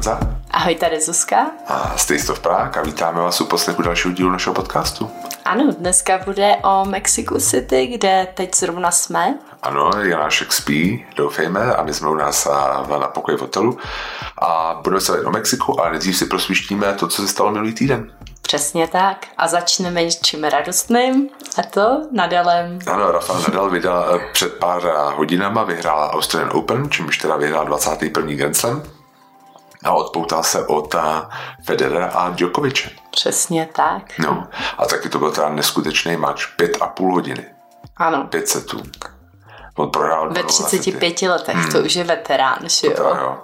Honza. Ahoj, tady Zuzka. A Stay of Prague a vítáme vás u poslechu dalšího dílu našeho podcastu. Ano, dneska bude o Mexico City, kde teď zrovna jsme. Ano, Janášek spí, doufejme, a my jsme u nás na pokoji v hotelu. A budeme se o Mexiku, ale nejdřív si prosvištíme to, co se stalo minulý týden. Přesně tak. A začneme čím radostným, a to Nadalem. Ano, Rafael Nadal vydal eh, před pár hodinama, vyhrál Australian Open, čímž teda vyhrál 21. Grand Slam a odpoutal se od Federera a Djokoviče. Přesně tak. No, a taky to byl teda neskutečný match, pět a půl hodiny. Ano. Pět setů. On prohrál Ve 35 letech, hmm. to už je veterán, že jo? To jo.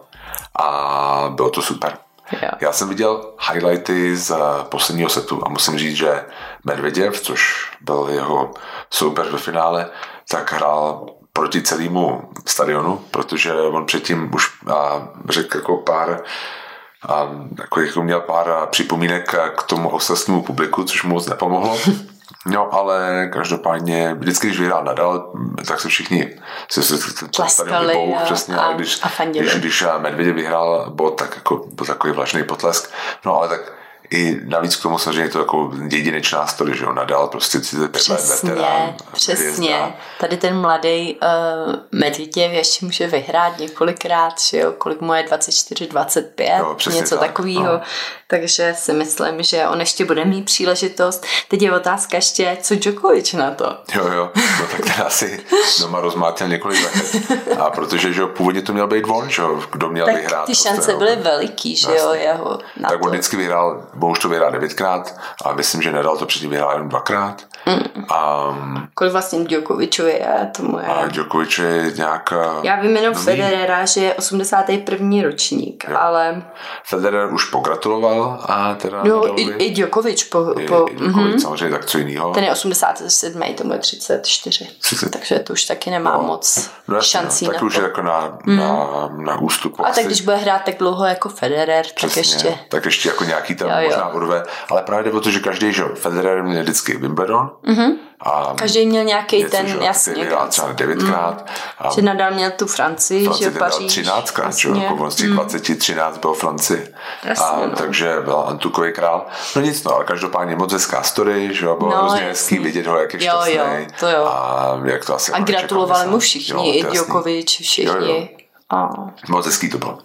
A bylo to super. Jo. Já jsem viděl highlighty z posledního setu a musím říct, že Medvěděv, což byl jeho soupeř ve finále, tak hrál proti celému stadionu, protože on předtím už a, řekl jako pár a jako, jako měl pár připomínek k tomu ostatnímu publiku, což mu moc nepomohlo. No, ale každopádně vždycky, když vyhrál Nadal, tak se všichni se, se, se bouch, přesně, a, když, a když, když Medvěděv vyhrál bod, tak jako byl takový vlažný potlesk. No, ale tak i navíc k tomu samozřejmě to jako jedinečná story, že jo, nadal prostě 35 let veterán. Přesně, hvězda. tady ten mladý uh, Medvěděv ještě může vyhrát několikrát, že jo, kolik mu je 24, 25, no, něco tak, takového. No. Takže si myslím, že on ještě bude mít příležitost. Teď je otázka ještě, co Djokovic na to. Jo, jo, no tak ten asi doma rozmátil několik let. A protože, že jo, původně to měl být on, že jo, kdo měl tak vyhrát. ty šance prostě, byly veliký, že jo, jeho na Tak to. on vždycky vyhrál bo už to vyhrál devětkrát a myslím, že nedal to předtím vyhrál jenom dvakrát. Mm. A, Kolik vlastně Djokovičovi je? Tomu je. A Djokovič je nějak... Já vím jenom Federera, že je 81. ročník, jo. ale... Federer už pogratuloval a teda... No, i, i Djokovič po... I, po i Djokovič, mm-hmm. samozřejmě, tak co jiného. Ten je 87. tomu je 34. 30. Takže to už taky nemá no. moc no, šancí no, tak na už to. je jako na, mm. na, na ústup. A tak když bude hrát tak dlouho jako Federer, Přesně, tak ještě... Tak ještě jako nějaký tam jo. Možná urve. Ale právě jde o to, že každý, že Federer měl vždycky Wimbledon, mm-hmm. A Každý měl nějaký něco, ten, že, jasně. Vyhrál třeba devětkrát. Mm. A že nadal měl tu Francii, Francii že Paříž. Třináctkrát, že jako těch mm. 20, 13 byl Francii. Jasně, a, no. Takže byl Antukový král. No nic, no, ale každopádně moc hezká story, že jo, bylo no, hrozně hezký vidět ho, jak je šťastný. Jo, jo, to jo. A jak to asi a gratulovali mu všichni, i Djokovic, všichni. Jo, jo. A... Moc hezký to bylo.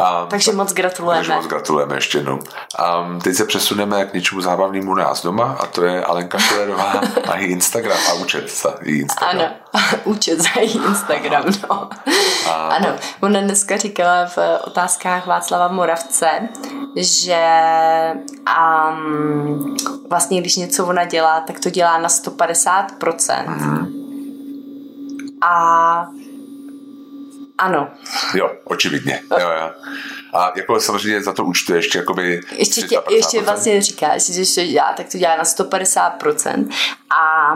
Um, takže moc gratulujeme. Takže moc gratulujeme ještě jednou. Um, teď se přesuneme k něčemu zábavnému u nás doma a to je Alenka Šulerová a její Instagram a účet za její Instagram. Ano, účet za její Instagram, no. A... Ano, ona dneska říkala v otázkách Václava Moravce, že um, vlastně když něco ona dělá, tak to dělá na 150%. Mm-hmm. A ano. Jo, očividně. Jo, jo. A jako samozřejmě za to účtu ještě jakoby ještě, tě, ještě vlastně říká, že to dělá, tak to dělá na 150% a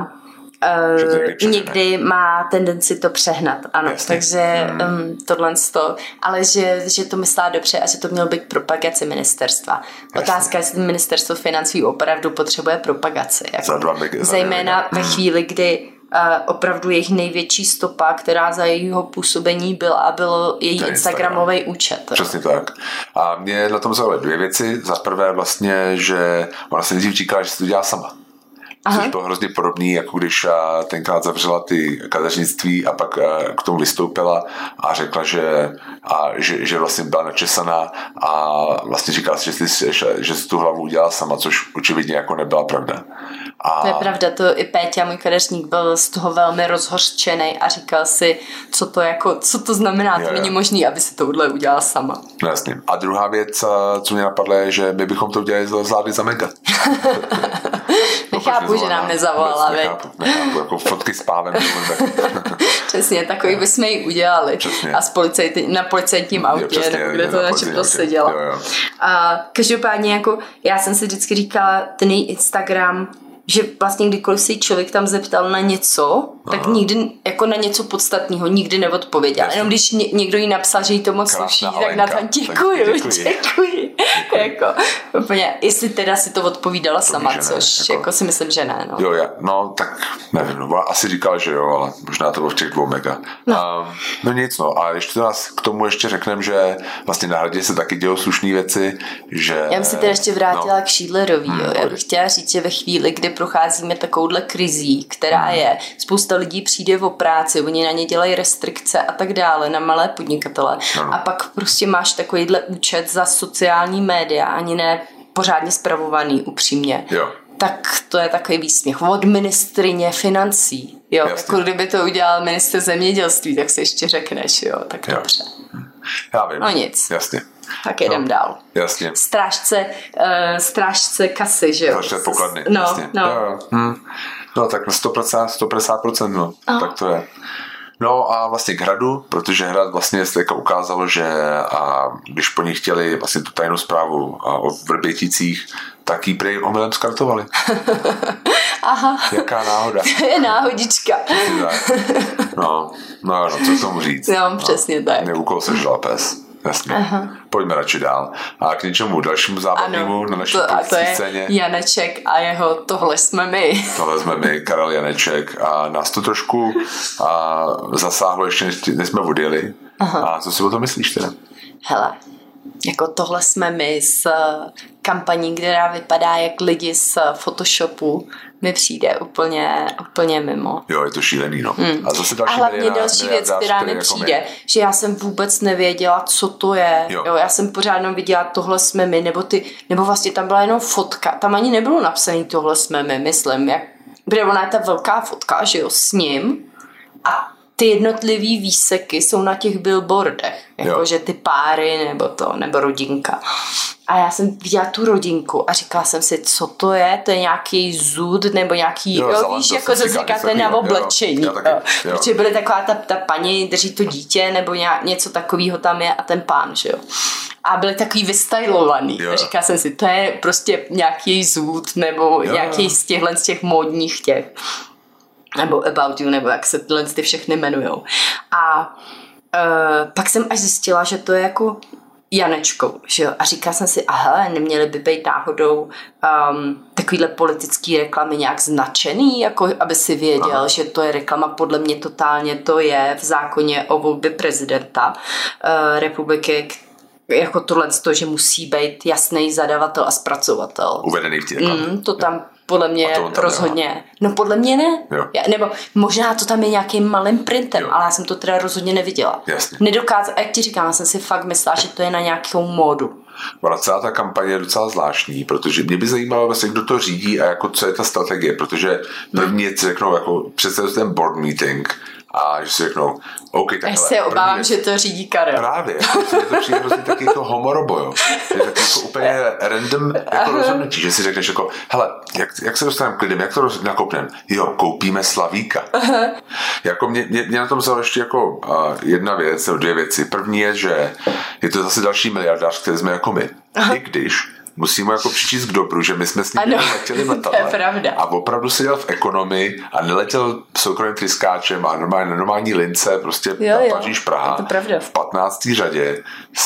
Uh, někdy má tendenci to přehnat, ano, Jasně. takže um, tohle to, ale že, že to myslá dobře a že to mělo být propagace ministerstva. Jasně. Otázka, jestli ministerstvo financí opravdu potřebuje propagaci. Jako, za dva, za zejména ve chvíli, kdy opravdu jejich největší stopa, která za jejího působení byla, byl její Ten Instagramový Instagram. účet. Přesně tak. A mě na tom zaujaly dvě věci. Za prvé vlastně, že ona se nejdřív říkala, že se to dělá sama. Aha. Což bylo hrozně podobný, jako když tenkrát zavřela ty kadeřnictví a pak k tomu vystoupila a řekla, že, a, že, že vlastně byla načesaná a vlastně říkala si, že, si, že, že si tu hlavu udělala sama, což očividně jako nebyla pravda. A... To je pravda, to i Péťa, můj kadeřník, byl z toho velmi rozhořčený a říkal si, co to jako, co to znamená, to není možné, aby si tohle udělala sama. No jasně. A druhá věc, co mě napadla, je, že my bychom to udělali zvládli za mega. nechápu, že nám nezavolala, nechápu, nechápu, jako fotky s pávem. přesně, takový bychom ji udělali. Přesně. A s policajt, na policajtním autě, jo, přesně, nebo kde to na čem to. A každopádně, jako, já jsem si vždycky říkala, ten její Instagram že vlastně kdykoliv se člověk tam zeptal na něco, Aha. tak nikdy jako na něco podstatného nikdy neodpověděl. Jenom když ně, někdo jí napsal, že jí to moc sluší, tak na to děkuju, děkuji. děkuji. jako, úplně, jestli teda si to odpovídala to sama, ne, což jako, jako, si myslím, že ne. No. Jo, já, no tak nevím, no, asi říkal, že jo, ale možná to bylo v těch dvou mega. No, um, no nic, no a ještě nás k tomu ještě řekneme, že vlastně na hradě se taky dějou slušné věci, že... Já bych se teda ještě vrátila no. k Šídlerovi, hmm, jo. Já bych chtěla říct, že ve chvíli, kdy procházíme takovouhle krizí, která hmm. je, spousta lidí přijde o práci, oni na ně dělají restrikce a tak dále, na malé podnikatele. A pak prostě máš takovýhle účet za sociální média, ani ne pořádně spravovaný, upřímně. Jo. Tak to je takový výsměch. Od ministrině financí. Jo, Jasně. jako kdyby to udělal minister zemědělství, tak si ještě řekneš, jo, tak jo. dobře. Já vím. No nic. Jasně. Tak jedem no, dál. Jasně. Strážce, uh, strážce kasy, že jo? Strážce pokladny. No, jasně. no. Jo, jo. Hm. No tak na 100%, 150%, no. Aha. Tak to je. No a vlastně k hradu, protože hrad vlastně se jako ukázalo, že a když po nich chtěli vlastně tu tajnou zprávu o Vrběticích, tak ji prej omylem skartovali. Aha. Jaká náhoda. To je náhodička. No, no, no co tomu říct. No, přesně no, tak. Neúkol se žila pes. Jasně. Aha. Pojďme radši dál. A k něčemu dalšímu zábavnému ano, na naší to, a to je scéně. Janeček a jeho tohle jsme my. Tohle jsme my, Karel Janeček. A nás to trošku a zasáhlo ještě, než jsme odjeli. Aha. A co si o to myslíš teda? Hele, jako tohle jsme my s kampaní, která vypadá jak lidi z Photoshopu, mi přijde úplně, úplně mimo. Jo, je to šílený, no. Hmm. A zase další a hlavně miliona, další věc, která mi jako přijde, my. že já jsem vůbec nevěděla, co to je. Jo. jo já jsem pořád jenom viděla, tohle jsme my, nebo ty, nebo vlastně tam byla jenom fotka, tam ani nebylo napsané tohle jsme my, myslím, jak, protože ona je ta velká fotka, že jo, s ním a ty jednotlivý výseky jsou na těch billboardech, jakože ty páry nebo to, nebo rodinka. A já jsem viděla tu rodinku a říkala jsem si, co to je, to je nějaký zud nebo nějaký, jo, jo víš, jako to říkáte na oblečení. Jo, jo, jo. Protože byly taková ta, ta paní, drží to dítě nebo nějak, něco takového tam je a ten pán, že jo. A byly takový vystylovaný. Jo. A říkala jsem si, to je prostě nějaký zud nebo jo. nějaký z těchhle z těch módních těch nebo About You, nebo jak se tyhle ty všechny jmenujou. A uh, pak jsem až zjistila, že to je jako Janečkou, že jo? A říká jsem si, aha, neměly by být náhodou um, takovýhle politický reklamy nějak značený, jako aby si věděl, aha. že to je reklama, podle mě totálně to je v zákoně o volbě prezidenta uh, republiky, jako tohle to, že musí být jasný zadavatel a zpracovatel. Uvedený v těch mm, To tam podle mě rozhodně. Nemá. No podle mě ne. Jo. Já, nebo možná to tam je nějakým malým printem, jo. ale já jsem to teda rozhodně neviděla. Jasně. Nedokázala, jak ti říkám, já jsem si fakt myslela, že to je na nějakou módu. Ona celá ta kampaně je docela zvláštní, protože mě by zajímalo vlastně, kdo to řídí a jako co je ta strategie, protože první no. řeknou, jako představit ten board meeting, a že si řeknou, OK, tak Já se obávám, věc, že to řídí Karel. Právě, je to přijde hrozně taky jako homorobo, jo. Je to jako úplně random jako rozhodnutí, že si řekneš jako, hele, jak, jak se dostaneme k lidem, jak to roz, nakopneme? Jo, koupíme Slavíka. jako mě, mě, mě, na tom vzalo ještě jako uh, jedna věc, nebo dvě věci. První je, že je to zase další miliardář, který jsme jako my. Aha. I když musíme jako přičíst k dobru, že my jsme s ním letěli letadle. to je pravda. A opravdu seděl v ekonomii a neletěl soukromým tryskáčem a normální, na normální lince, prostě jo, jo. Paříž Praha. To pravda. V 15. řadě.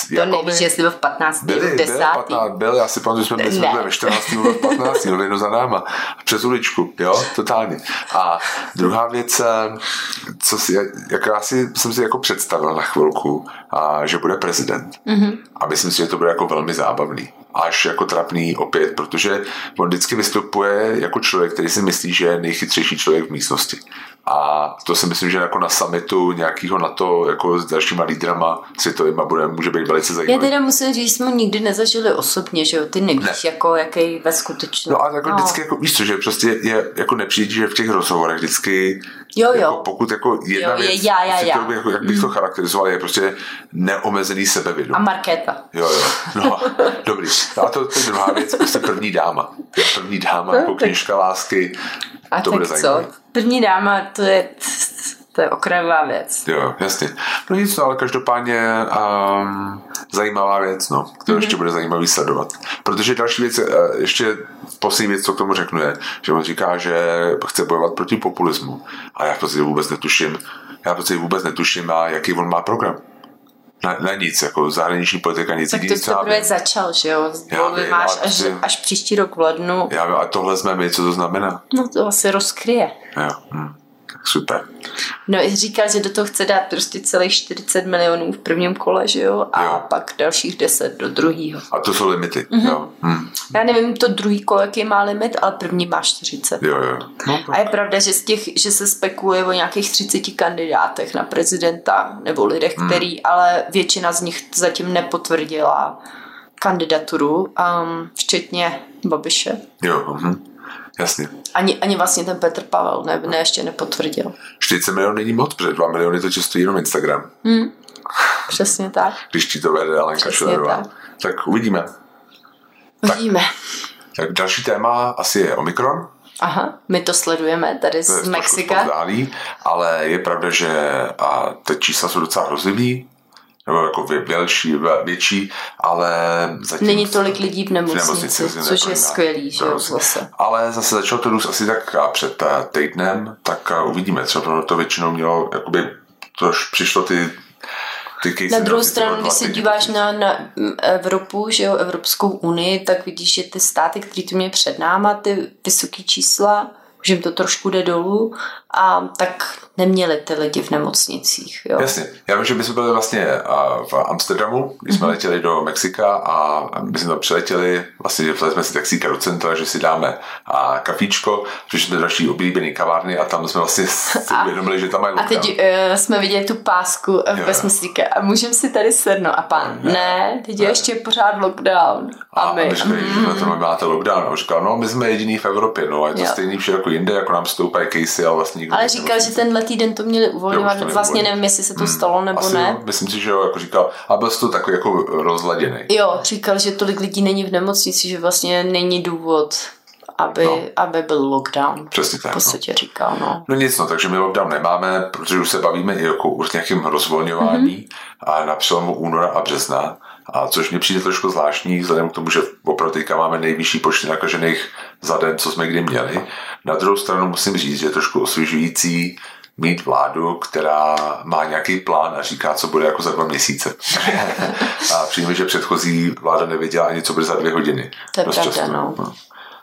To jako nevíš, jestli byl v 15. Byli, 10. Byl, 15, byl, já si pamatuju, že jsme byli, jsme byli ve 14. nebo v 15. no za náma. Přes uličku, jo, totálně. A druhá věc, eh, co si, jak já si, jsem si jako představil na chvilku, a že bude prezident. Mm-hmm. A myslím si, že to bude jako velmi zábavný až jako trapný opět, protože on vždycky vystupuje jako člověk, který si myslí, že je nejchytřejší člověk v místnosti. A to si myslím, že jako na summitu nějakého na to jako s dalšíma lídrama světovýma bude, může být velice zajímavý. Já teda musím říct, jsme nikdy nezažili osobně, že jo, ty nevíš, ne. jako jaký ve skutečnosti. No a jako no. vždycky, jako, víš co, že prostě je, jako nepřijde, že v těch rozhovorech vždycky Jo, jo. Jako pokud jako jedna jo, je, věc, já, já, já. To, jako, jak bych mm. to charakterizoval, je prostě neomezený sebevědomí. A Markéta. Jo, jo. No, dobrý. A to, to je druhá věc, prostě první dáma. První dáma, no, jako knižka lásky. A to tak bude zajímavé. co? První dáma, to je to je okrajová věc. Jo, jasně. No nic, no, ale každopádně um, zajímavá věc, no, kterou mm-hmm. ještě bude zajímavý sledovat. Protože další věc, uh, ještě poslední věc, co k tomu řeknu, je, že on říká, že chce bojovat proti populismu. A já v podstatě vůbec netuším, já v podstatě vůbec netuším, a jaký on má program. Na, na nic, jako zahraniční politika nic. Tak to jsi teprve začal, že jo? Volby máš až, ty... až příští rok v lednu. Já vím, a tohle jsme my, co to znamená? No to asi rozkryje. Jo, hm. Super. No i říkal, že do toho chce dát prostě celých 40 milionů v prvním kole, že jo? A jo. pak dalších 10 do druhého. A to jsou limity, mm-hmm. jo. Hm. Já nevím, to druhý kole, jaký má limit, ale první má 40. Jo, jo. No, a je pravda, že, z těch, že se spekuluje o nějakých 30 kandidátech na prezidenta nebo lidech, mm. který, ale většina z nich zatím nepotvrdila kandidaturu, um, včetně Babiše. Jo, hm. Jasně. Ani, ani vlastně ten Petr Pavel ne, ne ještě nepotvrdil. 40 milionů není moc, protože 2 miliony to často jenom Instagram. Hmm. Přesně tak. Když ti to vede Alenka Šlerová. Tak. tak uvidíme. Uvidíme. Tak, tak další téma asi je Omikron. Aha, my to sledujeme tady z Mexika. Vzdálí, ale je pravda, že a ty čísla jsou docela hrozivý nebo jako větší, větší, ale zatím... Není tolik lidí v nemocnici, v nemocnici což je skvělý, že jo, zase. Ale zase začalo to růst asi tak před eh, týdnem, tak eh, uvidíme, třeba to většinou mělo, jakoby, tož přišlo ty ty na druhou stranu, když se díváš na, na Evropu, že jo, Evropskou unii, tak vidíš, že ty státy, které tu měly před náma, ty vysoké čísla, že jim to trošku jde dolů a tak neměli ty lidi v nemocnicích. Jo. Jasně. Já vím, že my jsme byli vlastně v Amsterdamu, když jsme mm-hmm. letěli do Mexika a my jsme tam přiletěli, vlastně jsme si taxíka do centra, že si dáme a kafíčko, což jsme další oblíbený kavárny a tam jsme vlastně si uvědomili, že tam mají A teď uh, jsme viděli tu pásku ve smyslíka a můžeme si tady sednout a pán, ne, ne teď ne. je ještě pořád lockdown. A, a my, a my říkali, mm. že to máte lockdown. A říkal, no my jsme jediný v Evropě, no a je to jo. stejný vše jako jinde, jako nám stoupají casey, ale vlastně nikdo Ale říkal, že tenhle týden to měli uvolňovat, jo, vlastně nevím, jestli se to hmm, stalo nebo Asi ne. Jo, myslím si, že jo, jako říkal, a byl to takový jako rozladěný. Jo, říkal, že tolik lidí není v nemocnici, že vlastně není důvod aby, no. aby byl lockdown. Přesně tak. V podstatě no. říkal, no. No nic, no, takže my lockdown nemáme, protože už se bavíme i jako o nějakém rozvolňování mm-hmm. a na přelomu února a března. A což mi přijde trošku zvláštní, vzhledem k tomu, že opravdu teďka máme nejvyšší počty nakažených za den, co jsme kdy měli. Na druhou stranu musím říct, že je trošku osvěžující mít vládu, která má nějaký plán a říká, co bude jako za dva měsíce. a přijme, že předchozí vláda nevěděla ani, co bude za dvě hodiny. To je pravda, no. no.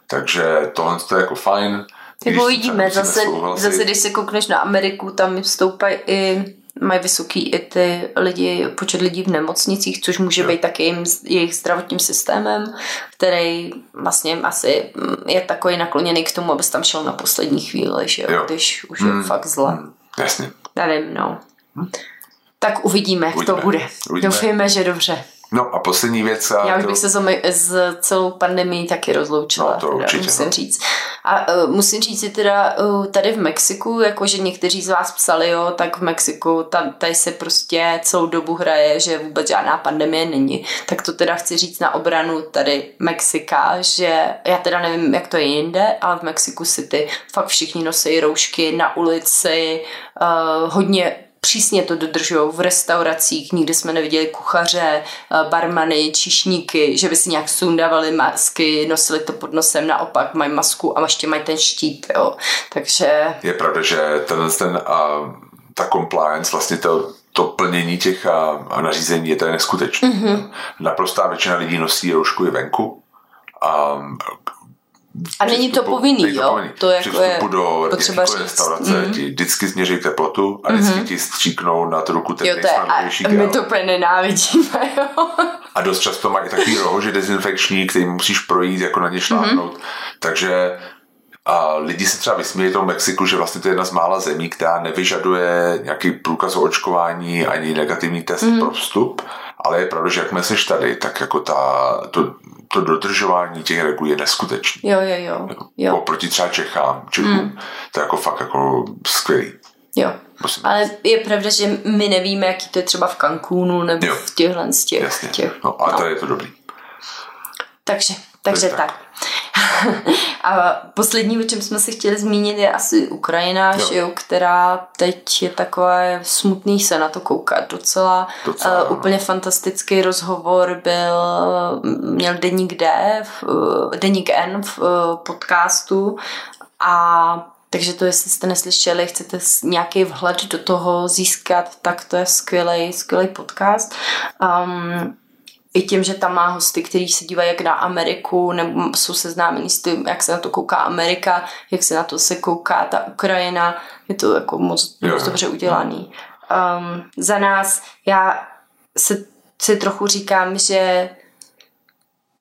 Takže tohle je jako fajn. Tak uvidíme, zase, zase když se koukneš na Ameriku, tam stoupají i mají vysoký i ty lidi, počet lidí v nemocnicích, což může jo. být taky jim, jejich zdravotním systémem, který vlastně asi je takový nakloněný k tomu, abys tam šel na poslední chvíli, že jo, když už je hmm. fakt zle. Hmm. Jasně. Nevím, no. Hmm. Tak uvidíme, jak uvidíme. to bude. Uvidíme. Doufejme, že dobře. No a poslední věc. A Já už to... bych se s celou pandemí taky rozloučila, no, to teda, určitě, musím no. říct. A uh, musím říct si teda uh, tady v Mexiku, jakože někteří z vás psali, jo, tak v Mexiku tam, tady se prostě celou dobu hraje, že vůbec žádná pandemie není. Tak to teda chci říct na obranu tady Mexika, že já teda nevím, jak to je jinde, ale v Mexiku City fakt všichni nosí roušky na ulici, uh, hodně přísně to dodržují v restauracích, nikdy jsme neviděli kuchaře, eh, barmany, čišníky, že by si nějak sundávali masky, nosili to pod nosem, naopak mají masku a ještě mají ten štít, jo. Takže... Je pravda, že ten, ten a ta compliance, vlastně to, to plnění těch a, a nařízení je to neskutečné. Mm-hmm. Naprostá většina lidí nosí roušku i venku. A a není to povinný, není to jo? Povinný. To jako je do potřeba říct. restaurace mm-hmm. ti vždycky změří teplotu a vždycky mm-hmm. ti stříknou na tu ruku ten jo, to je, a my to úplně nenávidíme, jo? A dost často mají takový rohože dezinfekční, který musíš projít, jako na ně šlápnout. Mm-hmm. Takže a lidi se třeba vysmějí tomu Mexiku, že vlastně to je jedna z mála zemí, která nevyžaduje nějaký průkaz o očkování ani negativní test mm. pro vstup, ale je pravda, že jakmile jsi tady, tak jako ta, to, to dodržování těch regulí je neskutečný. Jo, jo, jo. jo. Oproti třeba Čechám, Čechům, mm. to je jako fakt jako skvělý. Jo. Musím ale je pravda, že my nevíme, jaký to je třeba v Cancúnu nebo jo. v těchhle z těch. Jasně. těch no, ale no. tady je to dobrý. Takže, takže tak. tak. a poslední, o čem jsme si chtěli zmínit, je asi Ukrajina, jo. Že jo, která teď je takové smutný se na to koukat docela. docela uh, úplně fantastický rozhovor byl, měl Deník D, v, Deník N v uh, podcastu a takže to, jestli jste neslyšeli, chcete nějaký vhled do toho získat, tak to je skvělý, skvělý podcast. Um, i tím, že tam má hosty, kteří se dívají jak na Ameriku, nebo jsou seznámení s tím, jak se na to kouká Amerika, jak se na to se kouká ta Ukrajina. Je to jako moc, moc dobře udělaný. Um, za nás, já se, si trochu říkám, že,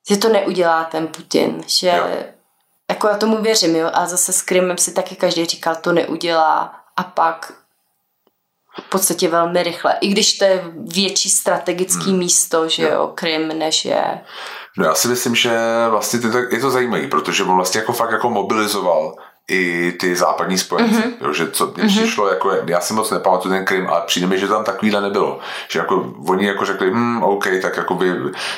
že to neudělá ten Putin, že jo. jako já tomu věřím, jo, a zase s Krymem si taky každý říkal, to neudělá a pak v podstatě velmi rychle. I když to je větší strategický hmm. místo, že jo, Krym, než je... No já si myslím, že vlastně je to zajímavé, protože on vlastně jako fakt jako mobilizoval i ty západní spojence. Mm-hmm. Jo, že co mě mm-hmm. přišlo, jako, já si moc nepamatuju ten Krym, ale přijde mi, že tam takovýhle nebylo. Že jako oni jako řekli, hm, OK, tak jako by,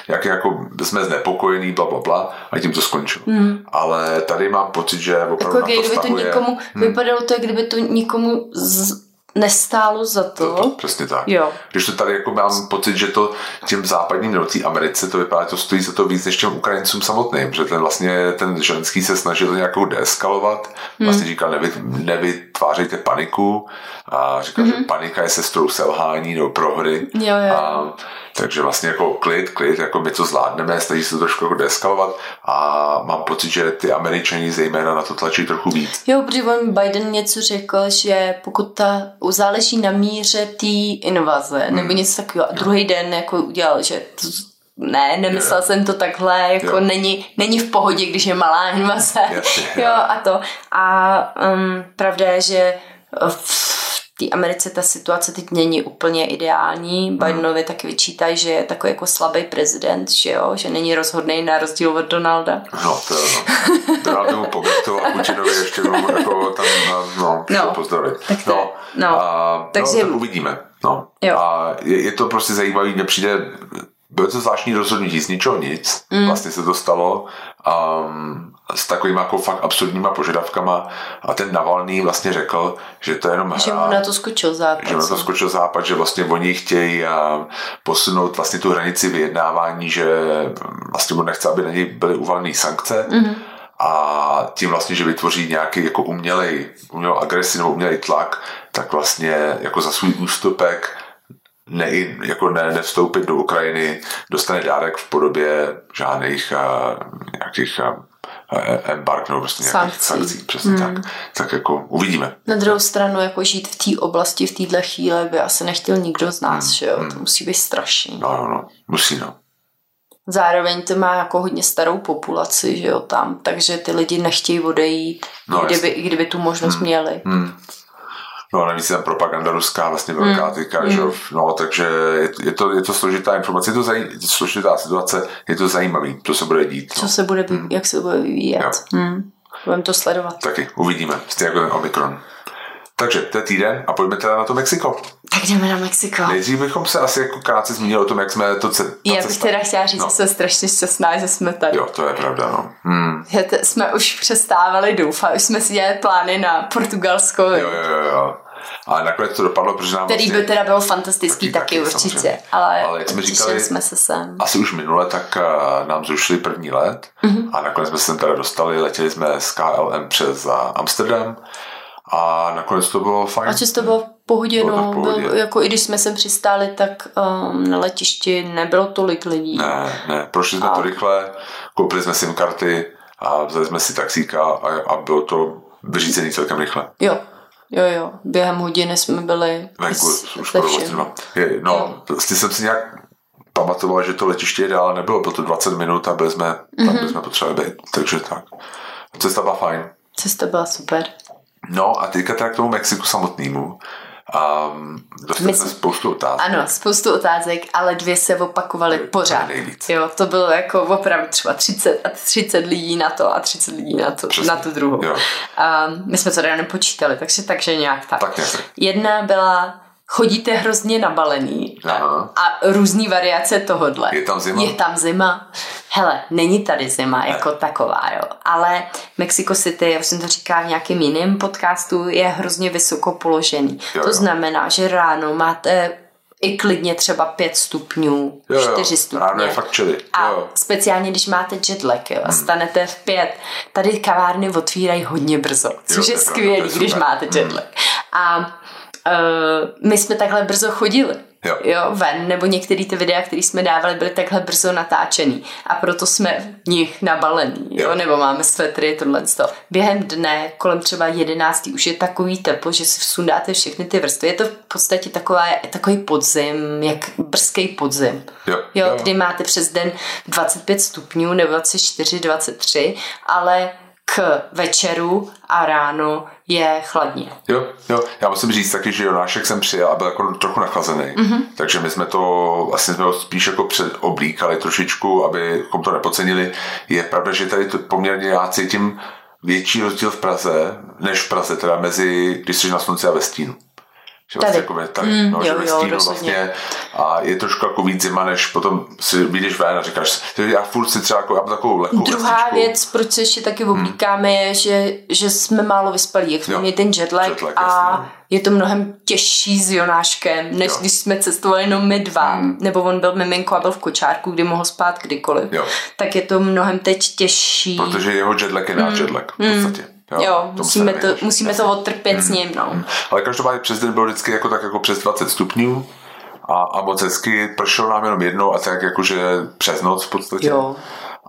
jak jako jsme znepokojení, bla, bla, bla, a tím to skončilo. Mm. Ale tady mám pocit, že opravdu jako, na to kdyby to někomu, hmm. vypadalo to, kdyby to nikomu z, nestálo za to. to, to přesně tak. Jo. Když to tady jako mám pocit, že to těm západním nebo té Americe to vypadá, to stojí za to víc než těm Ukrajincům samotným, že ten vlastně ten ženský se snažil nějakou deeskalovat, hmm. vlastně říkal nevy, nevytvářejte paniku a říkal, hmm. že panika je sestrou selhání nebo prohry. Jo, jo. A, takže vlastně jako klid, klid, jako my to zvládneme, snaží se to trošku jako deskalovat a mám pocit, že ty američani zejména na to tlačí trochu víc. Jo, protože on Biden něco řekl, že pokud ta záleží na míře té invaze, hmm. nebo něco takového, a druhý den jako udělal, že to, ne, nemyslel yeah. jsem to takhle, jako yeah. není, není v pohodě, když je malá invaze. Yes, yeah. jo, a to. A um, pravda je, že v té Americe ta situace teď není úplně ideální. Hmm. Bidenovi taky vyčítají, že je takový jako slabý prezident, že jo, že není rozhodný na rozdíl od Donalda. No, to je no. Donald mu pogratuloval a Putinovi ještě jako tam, no, no pozdravit. Tak to, no, no. A, Takže... no, tak uvidíme. No. Jo. A je, je, to prostě zajímavý, mně přijde bylo to zvláštní rozhodnutí, z ničeho nic. Mm. Vlastně se to stalo um, s takovými jako fakt absurdníma požadavkama a ten Navalný vlastně řekl, že to je jenom hra. Že mu na to skočil západ. Že mu na to skočil západ, že vlastně oni chtějí a posunout vlastně tu hranici vyjednávání, že vlastně on nechce, aby na něj byly uvaleny sankce. Mm. A tím vlastně, že vytvoří nějaký jako umělej, umělou agresi nebo umělej tlak, tak vlastně jako za svůj ústupek ne, jako ne, nevstoupit do Ukrajiny, dostane dárek v podobě žádných a, nějakých a, embark nebo prostě nějakých sankcí, sankcí přesně hmm. tak. Tak jako uvidíme. Na druhou stranu, jako žít v té oblasti v téhle chvíli by asi nechtěl nikdo z nás, hmm. že jo? Hmm. To musí být strašný. No, no, no. Musí, no. Zároveň to má jako hodně starou populaci, že jo, tam, takže ty lidi nechtějí odejít, no, kdyby, kdyby tu možnost hmm. měli. Hmm. No a navíc je tam propaganda ruská vlastně velká mm. teďka, mm. že no, takže je, je, to, je to složitá informace, je to zaj, složitá situace, je to zajímavý, co se bude dít. No. Co se bude, mm. jak se bude vyvíjet. Mm. Budeme to sledovat. Taky, uvidíme, stejně jako ten Omikron. Takže to je týden a pojďme teda na to Mexiko. Tak jdeme na Mexiko. Nejdřív bychom se asi jako krátce zmínili o tom, jak jsme to ce- Já bych teda chtěla říct, no. že jsem strašně šťastná, že jsme tady. Jo, to je pravda, no. Hmm. Že t- jsme už přestávali doufat, už jsme si dělali plány na Portugalsko. Jo, jo, jo, jo. Ale nakonec to dopadlo, protože nám Který vlastně, by teda byl fantastický taky, taky určitě. Ale, ale jak jsme říkali, jsme se sem. asi už minule, tak uh, nám zrušili první let mm-hmm. a nakonec jsme se sem teda dostali, letěli jsme z KLM přes uh, Amsterdam a nakonec to bylo fajn. A to bylo v pohodě, bylo no. Pohodě. Byl, jako i když jsme sem přistáli, tak um, na letišti nebylo tolik lidí. Ne, ne, prošli jsme a... to rychle, koupili jsme SIM karty a vzali jsme si taxíka a, a bylo to vyřízený celkem rychle. Jo, Jo, jo, během hodiny jsme byli Venku, už no, je, no, vlastně jsem si nějak pamatoval, že to letiště je dál nebylo, bylo to 20 minut a byli jsme, mm-hmm. tam mhm. jsme potřebovali být, takže tak. Cesta byla fajn. Cesta byla super. No a teďka teda k tomu Mexiku samotnému. Um, dostali jsme spoustu otázek. Ano, spoustu otázek, ale dvě se opakovaly pořád. Nejvíc. Jo, to bylo jako opravdu třeba 30 a 30 lidí na to a 30 lidí na to, na tu druhou. Jo. Um, my jsme to teda nepočítali, takže, takže nějak tak. tak nějak. Jedna byla chodíte hrozně nabalený Aha. a různý variace tohodle. Je tam zima? Je tam zima. Hele, není tady zima ne. jako taková, jo. Ale Mexico City, já jsem to říkala v nějakém jiném podcastu, je hrozně vysoko položený. Jo, to jo. znamená, že ráno máte i klidně třeba 5 stupňů, jo, 4 jo, stupně. Ráno je fakt chili. A jo. speciálně, když máte jetlag, jo, a hmm. stanete v pět, tady kavárny otvírají hodně brzo, což jo, je skvělé, když máte hmm. jetlag. A uh, my jsme takhle brzo chodili jo. jo, ven, nebo některé ty videa, které jsme dávali, byly takhle brzo natáčený a proto jsme v nich nabalení, jo, jo nebo máme svetry, tohle. Během dne, kolem třeba 11. už je takový teplo, že si vsundáte všechny ty vrstvy. Je to v podstatě taková, takový podzim, jak brzký podzim. Jo, jo, jo. kdy máte přes den 25 stupňů nebo 24, 23, ale k večeru a ráno je chladně. Jo, jo. Já musím říct taky, že Jonášek jsem přijel a byl jako trochu nachlazený. Mm-hmm. Takže my jsme to, vlastně jsme ho spíš jako oblíkali trošičku, abychom to nepocenili. Je pravda, že tady to poměrně já cítím větší rozdíl v Praze, než v Praze, teda mezi, když jsi na slunci a ve stínu. Že vlastně jako tady. mm, no, jo, že ve stínu jo, vlastně a je trošku jako víc zima, než potom si vyjdeš ven a říkáš, že já furt si třeba jako, já mám takovou lehkou Druhá vestičku. věc, proč se ještě taky oblíkáme, hmm. je, že, že jsme málo vyspalí, jak jsme měli ten jetlag, jetlag a jasný. Je to mnohem těžší s Jonáškem, než jo. když jsme cestovali jenom my dva, hmm. nebo on byl miminko a byl v kočárku, kdy mohl spát kdykoliv. Jo. Tak je to mnohem teď těžší. Protože jeho jetlag je náš hmm. jetlag v hmm. podstatě. Hmm. Jo, jo musíme, to, musíme to odtrpět mm. s ním, no. Mm. Ale každopádně přes den bylo vždycky jako tak jako přes 20 stupňů a, a moc hezky, pršelo nám jenom jednou a tak jakože přes noc v podstatě. Jo.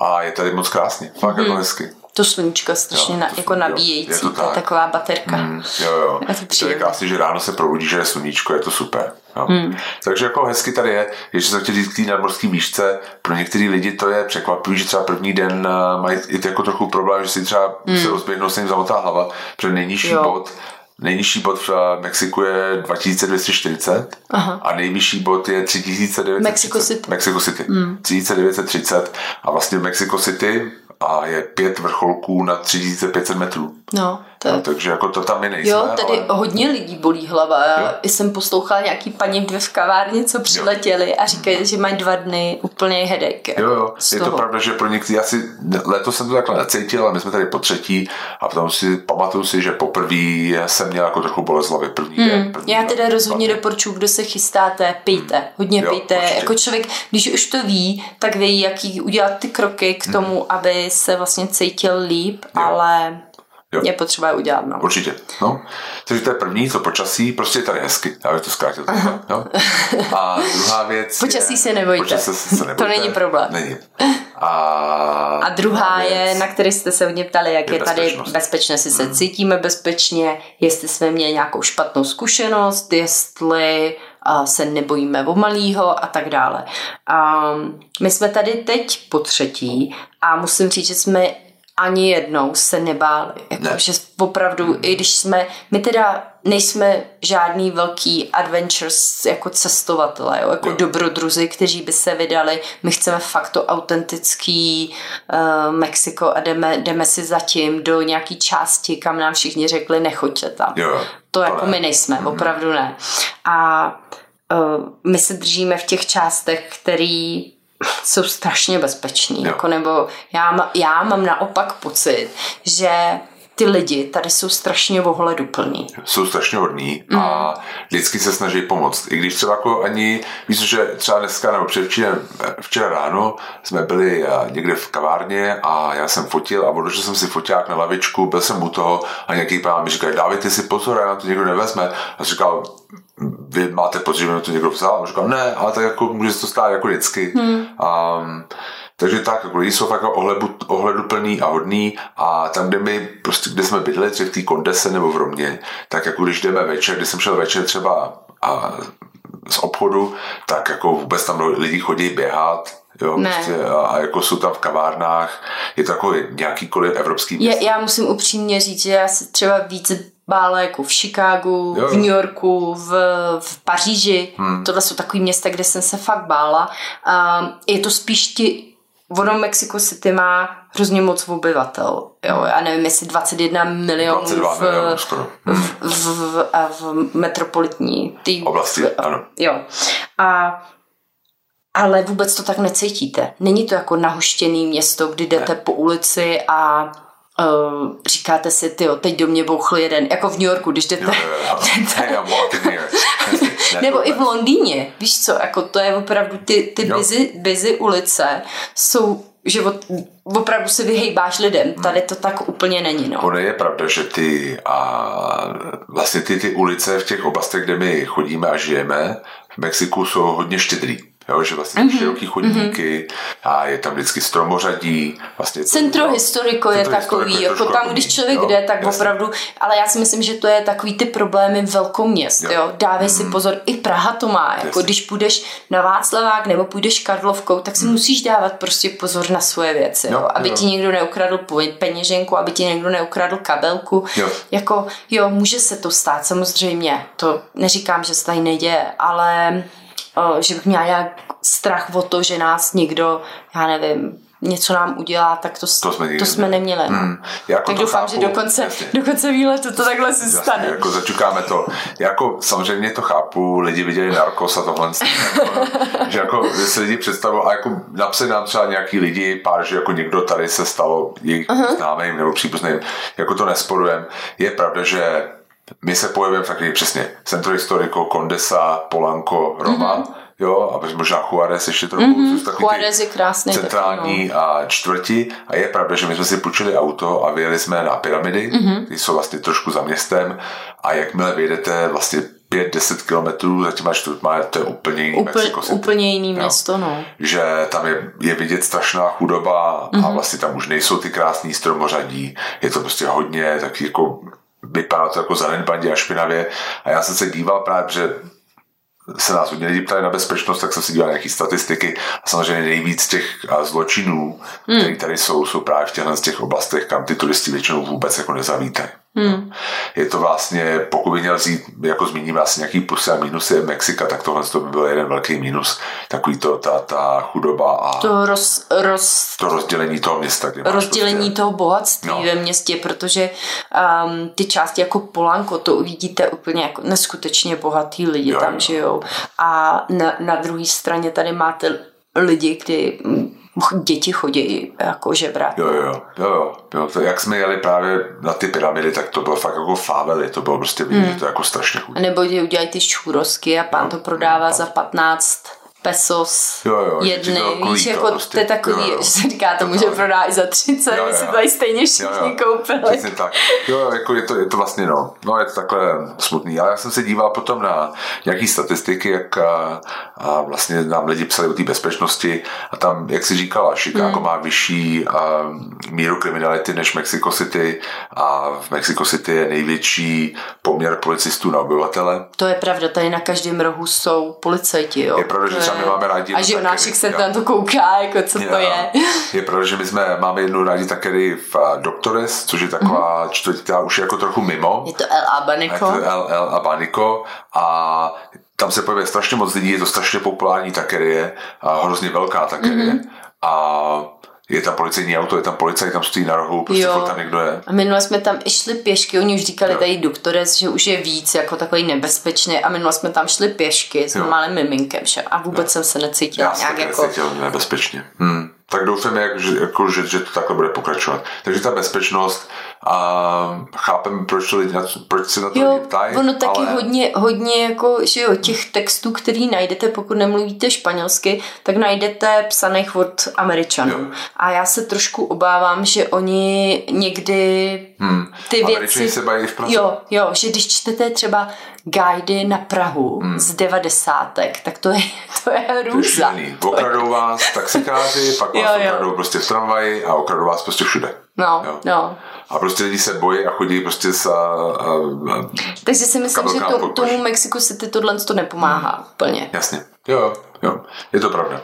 A je tady moc krásně, fakt mm. jako mhm. hezky. To sluníčko strašně jo, na, jako nabíjející, je to, tak. to je taková baterka. Mm, jo, jo. To, to je krásně, že ráno se probudí, že je sluníčko, je to super. Jo. Hmm. Takže jako hezky tady je, ještě jsem chtěl říct k té nadmorské výšce, pro některý lidi to je překvapivý, že třeba první den uh, mají i jako trochu problém, že si třeba hmm. se rozběhnou, se jim zamotá hlava, protože nejnižší jo. bod Nejnižší bod v eh, Mexiku je 2240 Aha. a nejvyšší bod je 3930. Mexico City. Mexico City. Hmm. 3930 a vlastně v Mexico City a je pět vrcholků na 3500 metrů. No, to... no, takže jako to tam my nejsme. Jo, tady ale... hodně lidí bolí hlava. Já jsem poslouchala nějaký paní dvě v kavárně, co přiletěli a říkají, že mají dva dny úplně headache. Jo, jo, je toho. to pravda, že pro některý, asi letos jsem to takhle necítil, ale my jsme tady po třetí a potom si pamatuju si, že poprvé jsem měl jako trochu bolest hlavy první hmm. den. První Já teda rozhodně doporučuji, kdo se chystáte, pijte, hmm. hodně jo, pijte. Určitě. Jako člověk, když už to ví, tak ví, jaký udělat ty kroky k hmm. tomu, hmm. aby se vlastně cítil líp, jo. ale Jo. Je potřeba je udělat, no. Určitě, no. Takže to je první, to počasí, prostě je tady hezky, já bych to zkrátil. No. A druhá věc Počasí je, se nebojte. Počasí se, se nebojte. to není problém. Není. A, a druhá věc, je, na který jste se hodně ptali, jak je, je tady bezpečně, jestli se hmm. cítíme bezpečně, jestli jsme měli nějakou špatnou zkušenost, jestli se nebojíme o malýho a tak dále. Um, my jsme tady teď po třetí a musím říct, že jsme ani jednou se nebáli. Jako, ne. Že opravdu, mm. i když jsme, my teda nejsme žádný velký adventures jako cestovatelé, jo, jako jo. dobrodruzi, kteří by se vydali. My chceme fakt to autentický uh, Mexiko a jdeme, jdeme si zatím do nějaký části, kam nám všichni řekli, nechoďte tam. Jo, to, jako ne. my nejsme, mm. opravdu ne. A uh, my se držíme v těch částech, který jsou strašně bezpeční. Jako, nebo já, já mám naopak pocit, že ty lidi tady jsou strašně ohleduplní. Jsou strašně hodní mm. a vždycky se snaží pomoct. I když třeba jako ani, víš, že třeba dneska nebo předevčírem, včera ráno jsme byli eh, někde v kavárně a já jsem fotil a odložil jsem si foťák na lavičku, byl jsem u toho a nějaký pán mi říkal, dávejte si pozor, já to někdo nevezme. A říkal, vy máte pocit, že mi to někdo vzal? A říkal, ne, ale tak jako může se to stát jako vždycky. Hmm. Um, takže tak, jako lidi jsou fakt ohledu, ohleduplný a hodný a tam, kde my, prostě, kde jsme bydleli, třeba v té kondese nebo v Romě, tak jako když jdeme večer, když jsem šel večer třeba a, z obchodu, tak jako vůbec tam lidi chodí běhat, Jo, ne. prostě, a, a jako jsou tam v kavárnách, je to jako nějakýkoliv evropský město. Já, já musím upřímně říct, že já si třeba víc bála jako v Chicagu, jo. v New Yorku, v, v Paříži. Hmm. Tohle jsou takové města, kde jsem se fakt bála. A je to spíš ti Ono Mexico City má hrozně moc obyvatel. Jo, já nevím, jestli 21 milionů 22 v, milionů skoro. Hmm. v, v, v, v metropolitní tý, oblasti. Ano. Jo. A ale vůbec to tak necítíte. Není to jako nahuštěný město, kdy jdete ne. po ulici a Uh, říkáte si, ty teď do mě bouchl jeden, jako v New Yorku, když jdete... Jo, jo, jo. Nebo vůbec. i v Londýně, víš co, jako to je opravdu ty, ty busy, busy ulice jsou že opravdu se vyhejbáš lidem. Tady to tak úplně není. No. Ono je pravda, že ty a vlastně ty, ty ulice v těch oblastech, kde my chodíme a žijeme, v Mexiku jsou hodně štědrý. Jo, že vlastně mm-hmm. široký chodníky mm-hmm. a je tam vždycky stromořadí. Vlastně Centro to, historiko je takový, je jako tam, když člověk jo, jde, tak jasný. opravdu, ale já si myslím, že to je takový ty problémy velkoměst, jo. jo. Dávej mm-hmm. si mhm. pozor, i Praha to má, jako jasný. když půjdeš na Václavák nebo půjdeš Karlovkou, tak si mm. musíš dávat prostě pozor na svoje věci, jo, jo. aby jo. ti někdo neukradl peněženku, aby ti někdo neukradl kabelku, jo. jako jo, může se to stát samozřejmě, to neříkám, že se tady neděje, ale že bych měla nějak strach o to, že nás někdo, já nevím, něco nám udělá, tak to, to jsme, to jsme neměli. No. Hmm. Jako tak doufám, chápu, že do konce, do konce výletu to takhle se jasně, stane. Jako začukáme to. Jako samozřejmě to chápu, lidi viděli Narcos a tohle. jako, že jako si lidi představují, a jako napsali nám třeba nějaký lidi, pár, že jako někdo tady se stalo jejich uh-huh. známým nebo příbuzným, jako to nesporujem. Je pravda, že my se pohybujeme v takový přesně Centro Historico, Condesa, Polanco, Roma, mm-hmm. jo, a možná Juarez ještě trochu. Mm-hmm. Juarez je krásný. Centrální taky, no. a čtvrtí. A je pravda, že my jsme si půjčili auto a vyjeli jsme na pyramidy, mm-hmm. ty jsou vlastně trošku za městem a jakmile vyjedete vlastně 5-10 kilometrů za těma čtvrtma, to je úplně jiný Úplně, Mexico City. Úplně jiný jo. město, no. Že tam je, je vidět strašná chudoba mm-hmm. a mhm. vlastně tam už nejsou ty krásný stromořadí, je to prostě hodně tak jako vypadá to jako zanedbaně a špinavě. A já jsem se díval právě, že se nás hodně lidí ptali na bezpečnost, tak jsem si díval nějaké statistiky a samozřejmě nejvíc těch zločinů, hmm. které tady jsou, jsou právě v těchto z těch oblastech, kam ty turisti většinou vůbec jako nezavítají. Hmm. Je to vlastně, pokud by měl vzít, jako zmíním vlastně nějaký plusy a minusy Mexika, tak tohle to by byl jeden velký minus. Takový to, ta, ta chudoba a to, roz, roz, to rozdělení toho města. Rozdělení prostě, toho bohatství no. ve městě, protože um, ty části jako Polanko, to uvidíte úplně jako neskutečně bohatý lidi jo, tam jo. žijou. A na, na druhé straně tady máte lidi, kdy děti chodí jako žebrat. Jo, jo, jo, jo, jo. To, jak jsme jeli právě na ty pyramidy, tak to bylo fakt jako fávely, to bylo prostě vidět, hmm. to jako strašně chudé. Nebo udělají ty šurosky a pán no, to prodává no, za 15 pesos jo, jo, jedny, víš, jako prostě. to je takový, jo, jo. že se říká, to, to může prodat i za 30, jo, jo. my si tady stejně všichni koupili. Přesně tak. Jo, jo, jako je to, je to vlastně, no, no je to takhle smutný, ale já jsem se díval potom na nějaký statistiky, jak a, a vlastně nám lidi psali o té bezpečnosti a tam, jak si říkala, Chicago hmm. má vyšší a, míru kriminality než Mexico City a v Mexico City je největší poměr policistů na obyvatele. To je pravda, tady na každém rohu jsou policajti, jo. Je pravda, že třeba my máme rádi. A žionáček se tam to kouká, jako co to je. Je pravda, že my jsme, máme jednu rádi také v uh, Doctores, což je taková mm-hmm. čtvrtá už je jako trochu mimo. Je to El Abanico. Je to El, El Abanico a tam se pohybuje strašně moc lidí, je to strašně populární takerie a hrozně velká takerie. Mm-hmm. A je tam policejní auto, je tam policajt, tam stojí na rohu, prostě jo. tam někdo je. A minule jsme tam i šli pěšky, oni už říkali jo. tady doktores, že už je víc jako takový nebezpečný a minule jsme tam šli pěšky s malým miminkem že? a vůbec jo. jsem se necítila Já nějak jako... necítil nebezpečně. Hmm. Tak doufám, jak, že, jako, že, že to takhle bude pokračovat. Takže ta bezpečnost a chápem, proč, lidi, proč se na to jo, ptají. ono taky ale... hodně, hodně jako, že jo, těch textů, který najdete, pokud nemluvíte španělsky, tak najdete psaných od Američanů. Jo. A já se trošku obávám, že oni někdy hmm. ty věci... se bají v Praze. Jo, jo, že když čtete třeba guidy na Prahu hmm. z devadesátek, tak to je, to je hrůza. Okradou vás taxikáři, pak vás jo, jo. okradou prostě v tramvaji a okradou vás prostě všude. No, jo. no. A prostě lidi se bojí a chodí prostě s... A, a, a Takže si myslím, že to, tomu Mexiku City tohle to nepomáhá hmm. úplně. Jasně. Jo, jo. Je to pravda.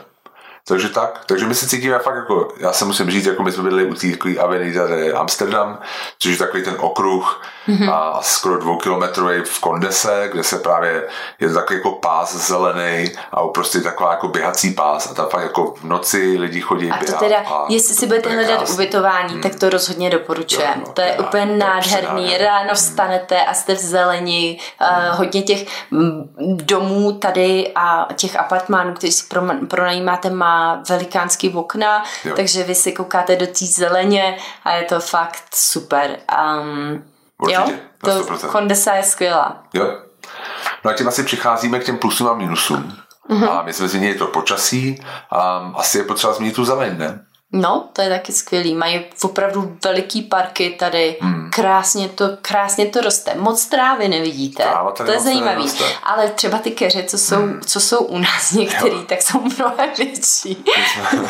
Takže tak, takže my se cítíme fakt jako, já se musím říct, jako my jsme byli u té takové Avenida Amsterdam, což je takový ten okruh mm-hmm. a skoro dvoukilometrový v Kondese, kde se právě, je to takový jako pás zelený a prostě taková jako běhací pás a tam fakt jako v noci lidi chodí a to teda, a jestli si budete hledat krásný. ubytování, hmm. tak to rozhodně doporučujem. No, to je teda, úplně nádherný. Ráno vstanete a jste v zelení, hmm. uh, hodně těch domů tady a těch apartmánů, které si pronajímáte, má velikánský okna, jo. takže vy si koukáte do té zeleně a je to fakt super. Um, Určitě, jo, to Kondesa je skvělá. Jo. No a tím asi přicházíme k těm plusům a minusům. Mm-hmm. A my jsme změnili to počasí a asi je potřeba změnit tu zeleň, ne? No, to je taky skvělý. Mají opravdu veliký parky tady. Hmm. Krásně, to, krásně to roste. Moc trávy nevidíte. Tráva to je zajímavý. Ale třeba ty keře, co jsou, hmm. co jsou u nás některý, jo. tak jsou mnohem větší. My jsme,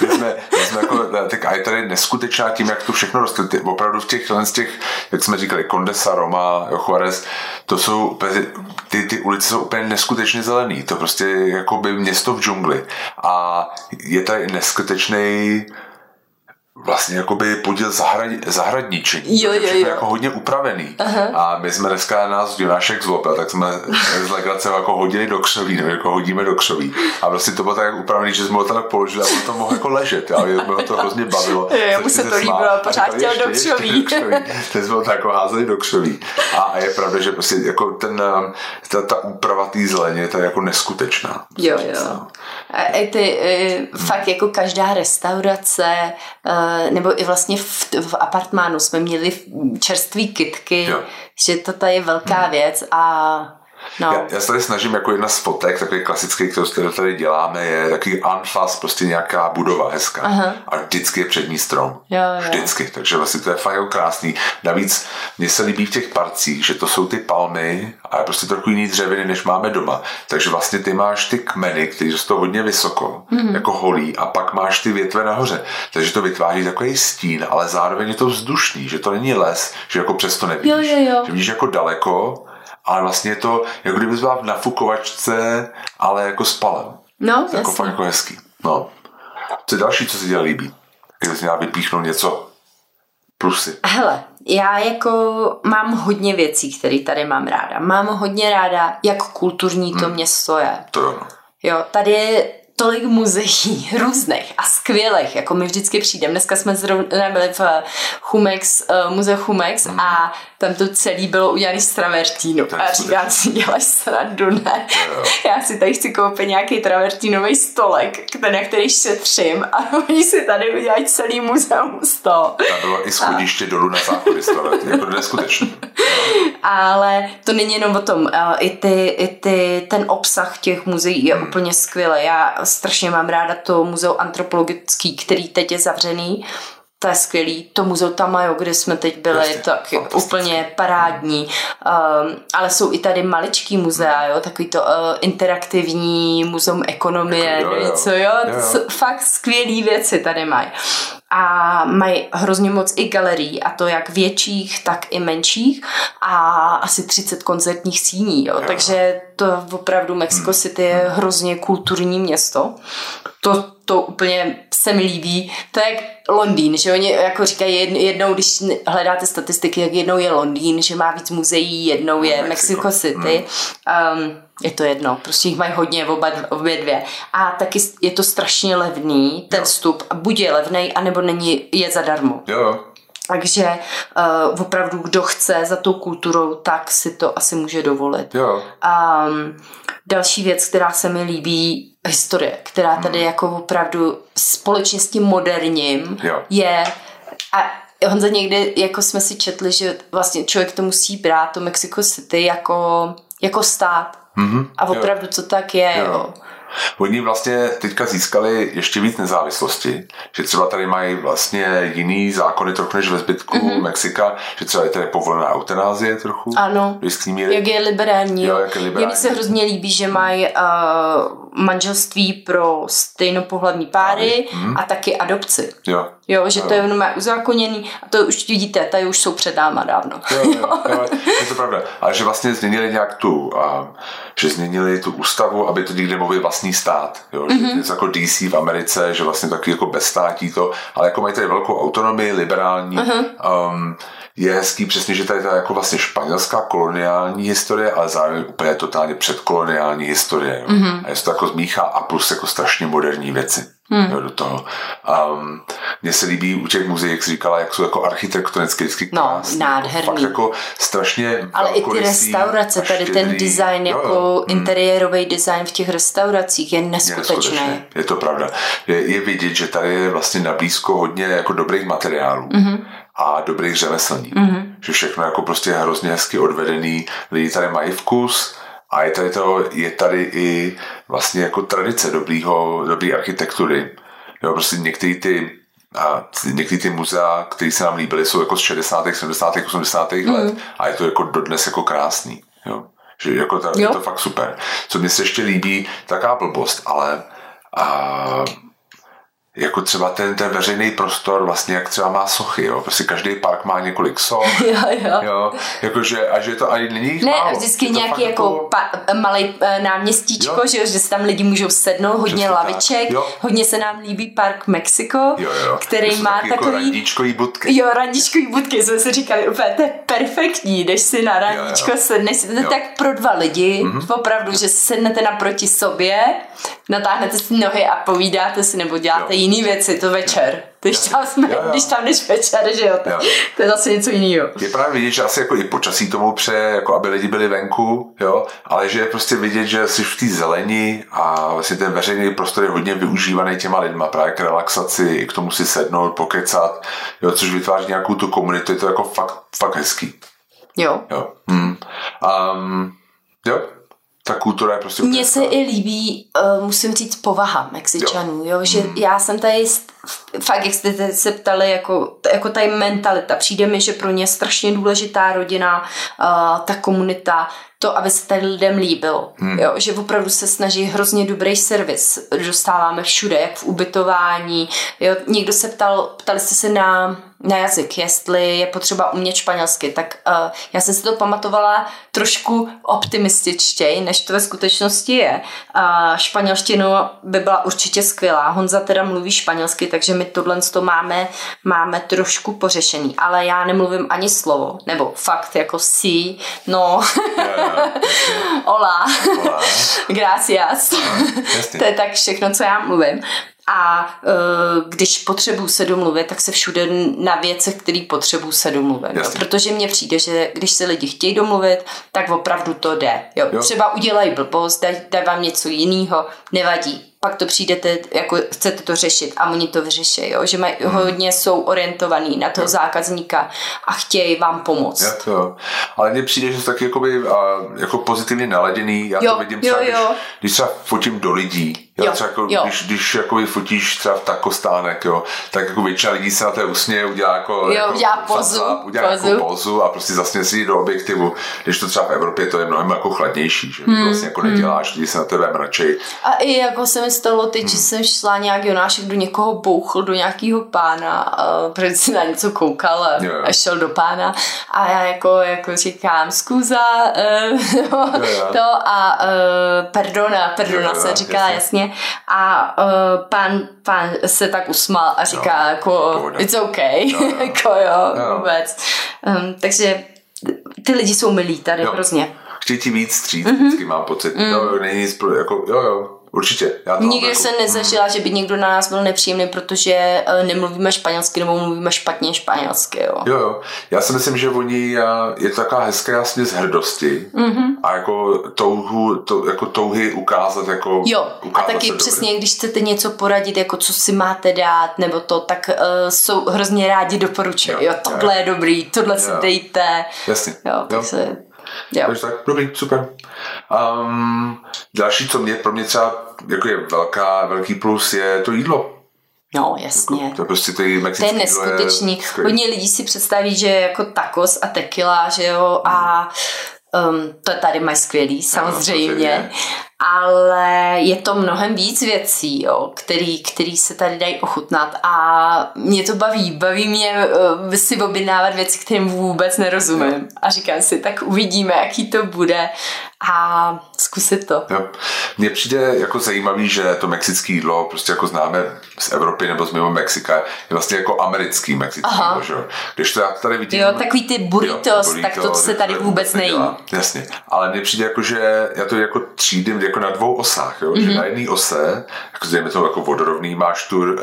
my jsme, my jsme jako, tak a je tady neskutečná tím, jak to všechno roste. Ty, opravdu v těch, z těch, jak jsme říkali, Condesa, Roma, Juarez, to jsou, ty, ty ulice jsou úplně neskutečně zelený. To prostě jako by město v džungli. A je tady neskutečný vlastně jakoby podíl zahrad, zahradničení. Jo, jo, jo. jako hodně upravený. Aha. A my jsme dneska nás Jonášek zlopil, tak jsme z legrace jako hodili do křoví, nebo jako hodíme do křoví. A vlastně to bylo tak upravený, že jsme ho tak položili a on to mohl jako ležet. A mě to hrozně bavilo. Jo, mu se to líbilo, pořád chtěl do křoví. Teď jsme ho tak jako házeli do křoví. A, a je pravda, že prostě jako ten, ta, ta úprava té zeleně je jako neskutečná. Jo, jo. A ty, hmm. fakt jako každá restaurace, uh, nebo i vlastně v, v apartmánu jsme měli čerství kitky, jo. že to tady je velká hmm. věc a No. Já, já se tady snažím jako jedna z fotek, takový klasický, kterou tady děláme, je takový anfas, prostě nějaká budova hezká. Aha. A vždycky je přední strom. Jo, jo. Vždycky. Takže vlastně to je fakt jako krásný. Navíc mně se líbí v těch parcích, že to jsou ty palmy a prostě trochu jiný dřeviny, než máme doma. Takže vlastně ty máš ty kmeny, které jsou hodně vysoko, mm-hmm. jako holí, a pak máš ty větve nahoře. Takže to vytváří takový stín, ale zároveň je to vzdušný, že to není les, že jako přesto nevidíš. Jo, jo, jo. Že vidíš jako daleko, ale vlastně je to, jako kdyby byla v nafukovačce, ale jako s palem. No, jako fakt jako hezký. No. Co je další, co se ti líbí? Kdyby jsi měla vypíchnout něco plusy. Hele, já jako mám hodně věcí, které tady mám ráda. Mám hodně ráda, jak kulturní to hmm. město je. To jo. Jo, tady je tolik muzeí různých a skvělých, jako my vždycky přijdeme. Dneska jsme zrovna byli v Chumex, uh, muzeu Chumex mm. a tam to celý bylo udělané z travertínu. A říkám si, děláš srandu, ne? Já si tady chci koupit nějaký travertínový stolek, na který šetřím a oni si tady udělají celý muzeum z toho. Tam bylo i schodiště a... dolů na záchody jako neskutečné. Ale to není jenom o tom, i, ty, i ty, ten obsah těch muzeí je hmm. úplně skvělý. Já strašně mám ráda to muzeu antropologický, který teď je zavřený to je skvělý. To muzeu Tamajo, kde jsme teď byli, Jasně, tak úplně parádní. Um, ale jsou i tady maličký muzea, jo, takový to uh, interaktivní muzeum ekonomie, jako, jo, jo. co jo, jo, jo. fakt skvělý věci tady mají. A mají hrozně moc i galerií, a to jak větších, tak i menších a asi 30 koncertních síní, jo. jo. takže to opravdu Mexico hmm. City je hrozně kulturní město. To, to úplně se mi líbí. To je jak Londýn, že oni jako říkají jednou, když hledáte statistiky, jak jednou je Londýn, že má víc muzeí, jednou je no, Mexico, City. Hmm. Um, je to jedno, prostě jich mají hodně oba, obě dvě. A taky je to strašně levný, ten vstup, buď je levný, anebo není, je zadarmo. Jo. Takže uh, opravdu, kdo chce za tou kulturou, tak si to asi může dovolit. Jo. Um, další věc, která se mi líbí, historie, která tady hmm. jako opravdu společně s tím moderním jo. je a Honza někdy, jako jsme si četli, že vlastně člověk to musí brát, to Mexico City, jako, jako stát. Mm-hmm. A opravdu, jo. co tak je. Jo. Jo. Oni vlastně teďka získali ještě víc nezávislosti, že třeba tady mají vlastně jiný zákony trochu než ve zbytku mm-hmm. Mexika, že třeba je tady povolená eutenázie trochu. Ano, jak je liberální. Jo, jak je liberální. Mně se hrozně líbí, že mají uh, manželství pro stejnopohlavní páry mm. a taky adopci. Jo. Jo, že jo. to je jenom uzákoněný a to už vidíte, tady už jsou před náma dávno. Jo, jo, jo, je to pravda. Ale že vlastně změnili nějak tu, a, že změnili tu ústavu, aby to někde mohli vlastní stát. Jo, že mm-hmm. jako DC v Americe, že vlastně taky jako bezstátí to, ale jako mají tady velkou autonomii, liberální, mm-hmm. um, je hezký přesně, že tady je jako vlastně španělská koloniální historie, ale zároveň úplně totálně předkoloniální historie. Jo. Mm-hmm. A je to jako zmíchá a plus jako strašně moderní věci. Hmm. Jo, do toho. Um, mně se líbí u těch muzeí, jak jsi říkala, jak jsou jako architektonicky vždycky no, krásný. No, nádherný. Jako, fakt jako strašně Ale i ty restaurace, tady ten design, jako jo, hmm. interiérový design v těch restauracích je neskutečný. Je, je to pravda. Je, je vidět, že tady je vlastně na blízko hodně jako dobrých materiálů. Mm-hmm a dobrých řemeslníků. Mm-hmm. Že všechno jako prostě je hrozně hezky odvedený, lidi tady mají vkus A je tady, to, je tady i vlastně jako tradice dobrýho, dobrý architektury. Jo, prostě některé ty a některé ty muzea, které se nám líbily, jsou jako z 60., 70., 80. Mm. let a je to jako dodnes jako krásný. Jo. Že jako ta, jo. je to fakt super. Co mi se ještě líbí, taká blbost, ale a jako třeba ten, ten veřejný prostor, vlastně jak třeba má sochy, jo. Prostě každý park má několik soch. jo, jo. jo. Jakože, a že to ani není Ne, málo. vždycky nějaký jako, jako pa, malý uh, náměstíčko, jo? že, že se tam lidi můžou sednout, hodně Přesně laviček, hodně se nám líbí park Mexiko, jo, jo. který má taky takový... Jako randíčkový budky. Jo, randíčkový budky, jsme si říkali, úplně to je perfektní, jdeš si na randíčko, jo, jo. sedneš si, to je tak pro dva lidi, mm-hmm. opravdu, že sednete naproti sobě, natáhnete si nohy a povídáte si nebo děláte jo. Jiný věci, to večer. Když tam, jsme, jo, jo. když tam jdeš večer, že jo, to, jo. to je zase něco jiného. Je právě vidět, že asi jako i počasí tomu pře, jako aby lidi byli venku, jo, ale že je prostě vidět, že jsi v té zelení a vlastně ten veřejný prostor je hodně využívaný těma lidma právě k relaxaci, i k tomu si sednout, pokecat, jo, což vytváří nějakou tu komunitu, je to jako fakt, fakt hezký. Jo. Jo. Hmm. Um, jo, ta kultura je prostě... Mně se i líbí, uh, musím říct, povaha Mexičanů, jo, jo že mm. já jsem tady, fakt jak jste se ptali, jako, jako ta mentalita, přijde mi, že pro ně je strašně důležitá rodina, uh, ta komunita, to, aby se tady lidem líbilo. Hmm. Jo, že opravdu se snaží hrozně dobrý servis. Dostáváme všude, jak v ubytování. Jo, někdo se ptal, ptali jste se na, na jazyk, jestli je potřeba umět španělsky, tak uh, já jsem si to pamatovala trošku optimističtěji, než to ve skutečnosti je. Uh, španělština by byla určitě skvělá. Honza teda mluví španělsky, takže my tohle to máme, máme trošku pořešený. Ale já nemluvím ani slovo, nebo fakt jako sí, no. Hola. Hola. Gracias. to je tak všechno, co já mluvím. A uh, když potřebuji se domluvit, tak se všude na věcech, které potřebuji se domluvit. Jo? Protože mně přijde, že když se lidi chtějí domluvit, tak opravdu to jde. Jo? Jo. Třeba udělají blbost, dají daj vám něco jiného, nevadí pak to přijdete, jako chcete to řešit a oni to vyřeší, jo? že mají, hmm. hodně jsou orientovaní na toho jo. zákazníka a chtějí vám pomoct. Já to, ale mně přijde, že jsou taky jakoby, a, jako pozitivně naladěný, já jo, to vidím třeba, jo, jo. Když, když třeba fotím do lidí, jo, třeba jako, jo. Když, když jako fotíš třeba v takostánek, jo, tak jako většina lidí se na té usně udělá jako, jo, jako udělá pozu, udělá pozu. Jako pozu a prostě zasně si do objektivu, když to třeba v Evropě to je mnohem jako chladnější, že hmm, vlastně jako hmm. neděláš, lidi se na tebe mračej. A i jako se stalo teď, hmm. že jsem šla nějak Jonášek do někoho bouchl, do nějakého pána, uh, protože si na něco koukal a, jo. a šel do pána a já jako, jako říkám, zkuza uh, jo, to a uh, perdona, perdona jo, se říká jasně. jasně a uh, pan, pan se tak usmál a říká no, jako it's okay, no, no. jako jo, no. vůbec. Um, takže ty lidi jsou milí tady jo. hrozně. Chtějí ti víc stříc, mm-hmm. vždycky mám pocit. Mm. No, není nic, jako, jo, jo, Určitě. Já to Nikdy jako, jsem nezažila, že by někdo na nás byl nepříjemný, protože uh, nemluvíme španělsky nebo mluvíme špatně španělsky. Jo. jo, jo. Já si myslím, že oni, je to taková hezká z hrdosti mm-hmm. a jako touhu, to, jako touhy ukázat, jako Jo, ukázat a taky přesně, dobrý. když chcete něco poradit, jako co si máte dát, nebo to, tak uh, jsou hrozně rádi doporučují. Jo, jo, tohle jo. je dobrý, tohle jo. si dejte. Jasně. Jo, tak jo. se Jo. Takže tak, dobrý, super. Um, další, co mě pro mě třeba jako je velká, velký plus, je to jídlo. No, jasně. Jako, to je prostě ty To je neskutečný. Je Hodně lidí si představí, že jako tacos a tequila, že jo, a um, to tady mají skvělý, samozřejmě. No, ale je to mnohem víc věcí, jo, který, který se tady dají ochutnat a mě to baví. Baví mě uh, si objednávat věci, kterým vůbec nerozumím. A říkám si, tak uvidíme, jaký to bude a zkusit to. Jo. Mně přijde jako zajímavý, že to mexické jídlo, prostě jako známe z Evropy nebo z mimo Mexika, je vlastně jako americký mexický jídlo, že? Když to já tady vidím... Jo, takový ty burritos, jo, burrito, tak to se tady vůbec nejí. Jasně, ale mně přijde jako, že já to jako třídím jako na dvou osách, jo? Mm-hmm. že mhm. na jedné ose, jako dejme to jako vodorovný, máš tu um,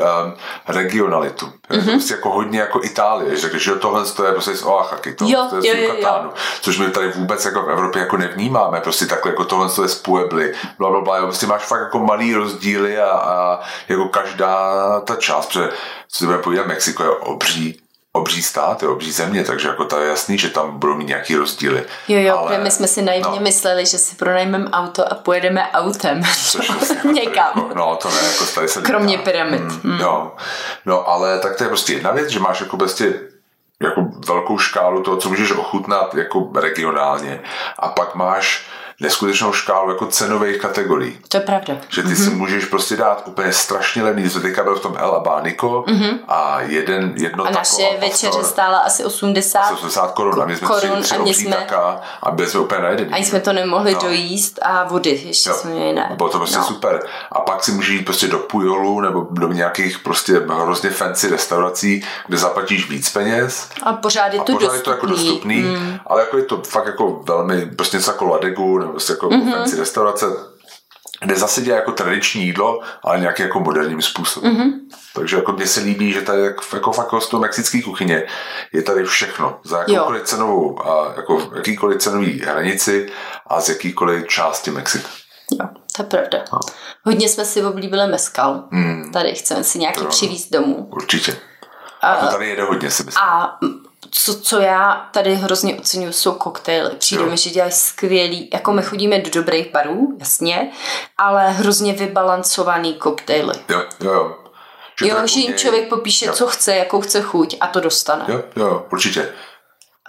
regionalitu. Mm-hmm. Prostě jako hodně jako Itálie, že když tohle to je prostě z Oaxaky, to, jo, to je z jo, jo, jo. což my tady vůbec jako v Evropě jako nevnímáme, prostě takhle jako tohle to je z Puebly, bla, bla, bla, jo, prostě máš fakt jako malý rozdíly a, a jako každá ta část, protože co si budeme povídat, Mexiko je obří, obří stát, je obří země, takže jako to je jasný, že tam budou mít nějaký rozdíly. Jo, jo, ale, my jsme si naivně no. mysleli, že si pronajmeme auto a pojedeme autem Což jako někam. Jako, no to ne, jako tady se Kromě nedá. pyramid. Mm, mm. No, no, ale tak to je prostě jedna věc, že máš jako prostě jako velkou škálu toho, co můžeš ochutnat jako regionálně. A pak máš neskutečnou škálu jako cenových kategorií. To je pravda. Že ty mm-hmm. si mhm. můžeš prostě dát úplně strašně levný, to teďka byl v tom El Abánico mm-hmm. a jeden, jedno A naše večeře stála asi 80, asi 80 korun a my jsme korun, tři, tři a my jsme, a byli jsme úplně najedení. A jsme to nemohli no. dojíst a vody ještě jo. jsme měli ne. Bylo to prostě no. super. A pak si můžeš jít prostě do Pujolu nebo do nějakých prostě hrozně fancy restaurací, kde zaplatíš víc peněz. A pořád je to, a pořád dostupný. je to jako dostupný, mm. ale jako je to fakt jako velmi, prostě něco jako Ladegu nebo prostě jako mm-hmm. fancy restaurace, kde zase dělá jako tradiční jídlo, ale nějaký jako moderním způsobem. Mm-hmm. Takže jako mně se líbí, že tady jako fakt z toho mexické kuchyně je tady všechno. Za jakoukoliv cenovou, a jako jakýkoliv cenový hranici a z jakýkoliv části Mexika. Jo, to je pravda. No. Hodně jsme si oblíbili meskal. Mm. Tady chceme si nějaký no, přivízt domů. Určitě. A to tady jede hodně, si myslím. A co, co já tady hrozně oceňuji, jsou koktejly. Přijde mi, že dělají skvělý, jako my chodíme do dobrých barů, jasně, ale hrozně vybalancovaný koktejly. Jo, jo, jo. Že jo, že jim člověk popíše, jo. co chce, jakou chce chuť a to dostane. Jo, jo, určitě.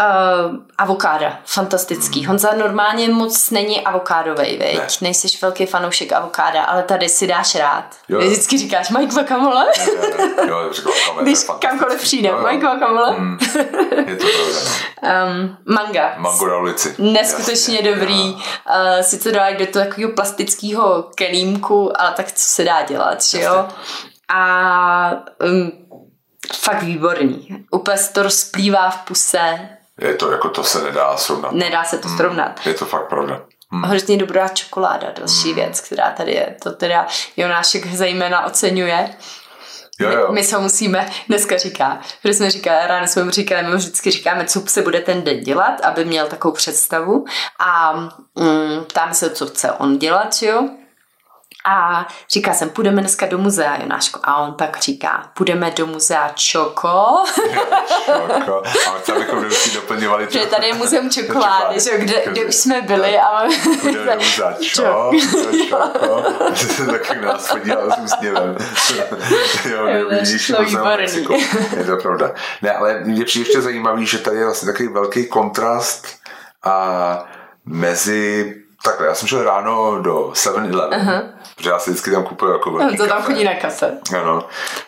Uh, avokáda, fantastický. Mm. Honza normálně moc není avokádovej, veď? Ne. Nejseš velký fanoušek avokáda, ale tady si dáš rád. Jo. Vždycky říkáš Mike guacamole? Ne, ne. Jo, Když kamkoliv přijde, jo, jo. Mike guacamole? Mm. Je to pravda. um, manga. Mango na ulici. Neskutečně Jasně. dobrý. Uh, sice dají do takového plastického kelímku, ale tak co se dá dělat, že jo? A um, fakt výborný. Úplně to rozplývá v puse je to jako to se nedá srovnat. Nedá se to hmm. srovnat. Je to fakt pravda. Hmm. Hrozně dobrá čokoláda, další hmm. věc, která tady je. To teda Jonášek zejména oceňuje. Jo, jo. My, my se musíme, dneska říká, protože jsme říkali, ráno jsme mu říkali, my vždycky říkáme, co se bude ten den dělat, aby měl takovou představu a mm, ptáme se, co chce on dělat, jo. A říká jsem, půjdeme dneska do muzea, Jonáško. A on tak říká, půjdeme do muzea Čoko. čoko. A tam jako vždycky doplňovali Že tady je muzeum čokolády, že, kde, kde už jsme byli. A půjdeme do muzea Čoko. Čoko. tak nás podíval s úsměvem. jo, nejvýšší muzeum Mexiko. Je to pravda. Ne, ale mě přijde ještě zajímavý, že tady je vlastně takový velký kontrast a mezi Takhle, já jsem šel ráno do 7-Eleven, uh-huh. protože já si vždycky tam kupuju jako velký To tam kafe. chodí na kafe. Ano.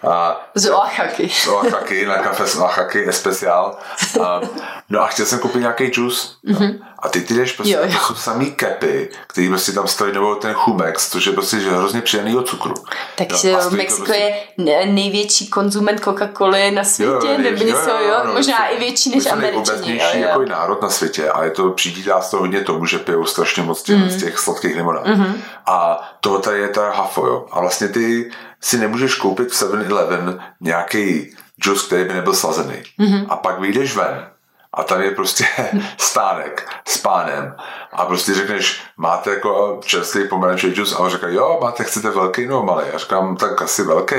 A, z Oaxaky. Z Oaxaky, na kafe z Oaxaky, especiál. A, no a chtěl jsem koupit nějaký juice. Uh-huh. A ty ty jdeš prostě, jo, jo. to jsou samý kepy, který prostě tam stojí, nebo ten chumex, což je prostě že hrozně příjemného cukru. Takže no, Mexiko prostě... je největší konzument Coca-Coly na světě, jo, nebo něco, jo, jo, jo, možná prostě, i větší než Američani. Je jako národ na světě a je to, přidídá z toho hodně tomu, že pijou strašně moc těch, mm. z těch sladkých limonád. Mm-hmm. A toho tady je ta hafo, jo. A vlastně ty si nemůžeš koupit v 7-Eleven nějaký džus, který by nebyl slazený. Mm-hmm. A pak vyjdeš ven a tam je prostě stánek s pánem a prostě řekneš, máte jako čerstvý pomerančový džus a on říká, jo, máte, chcete velký no malý. A říkám, tak asi velký.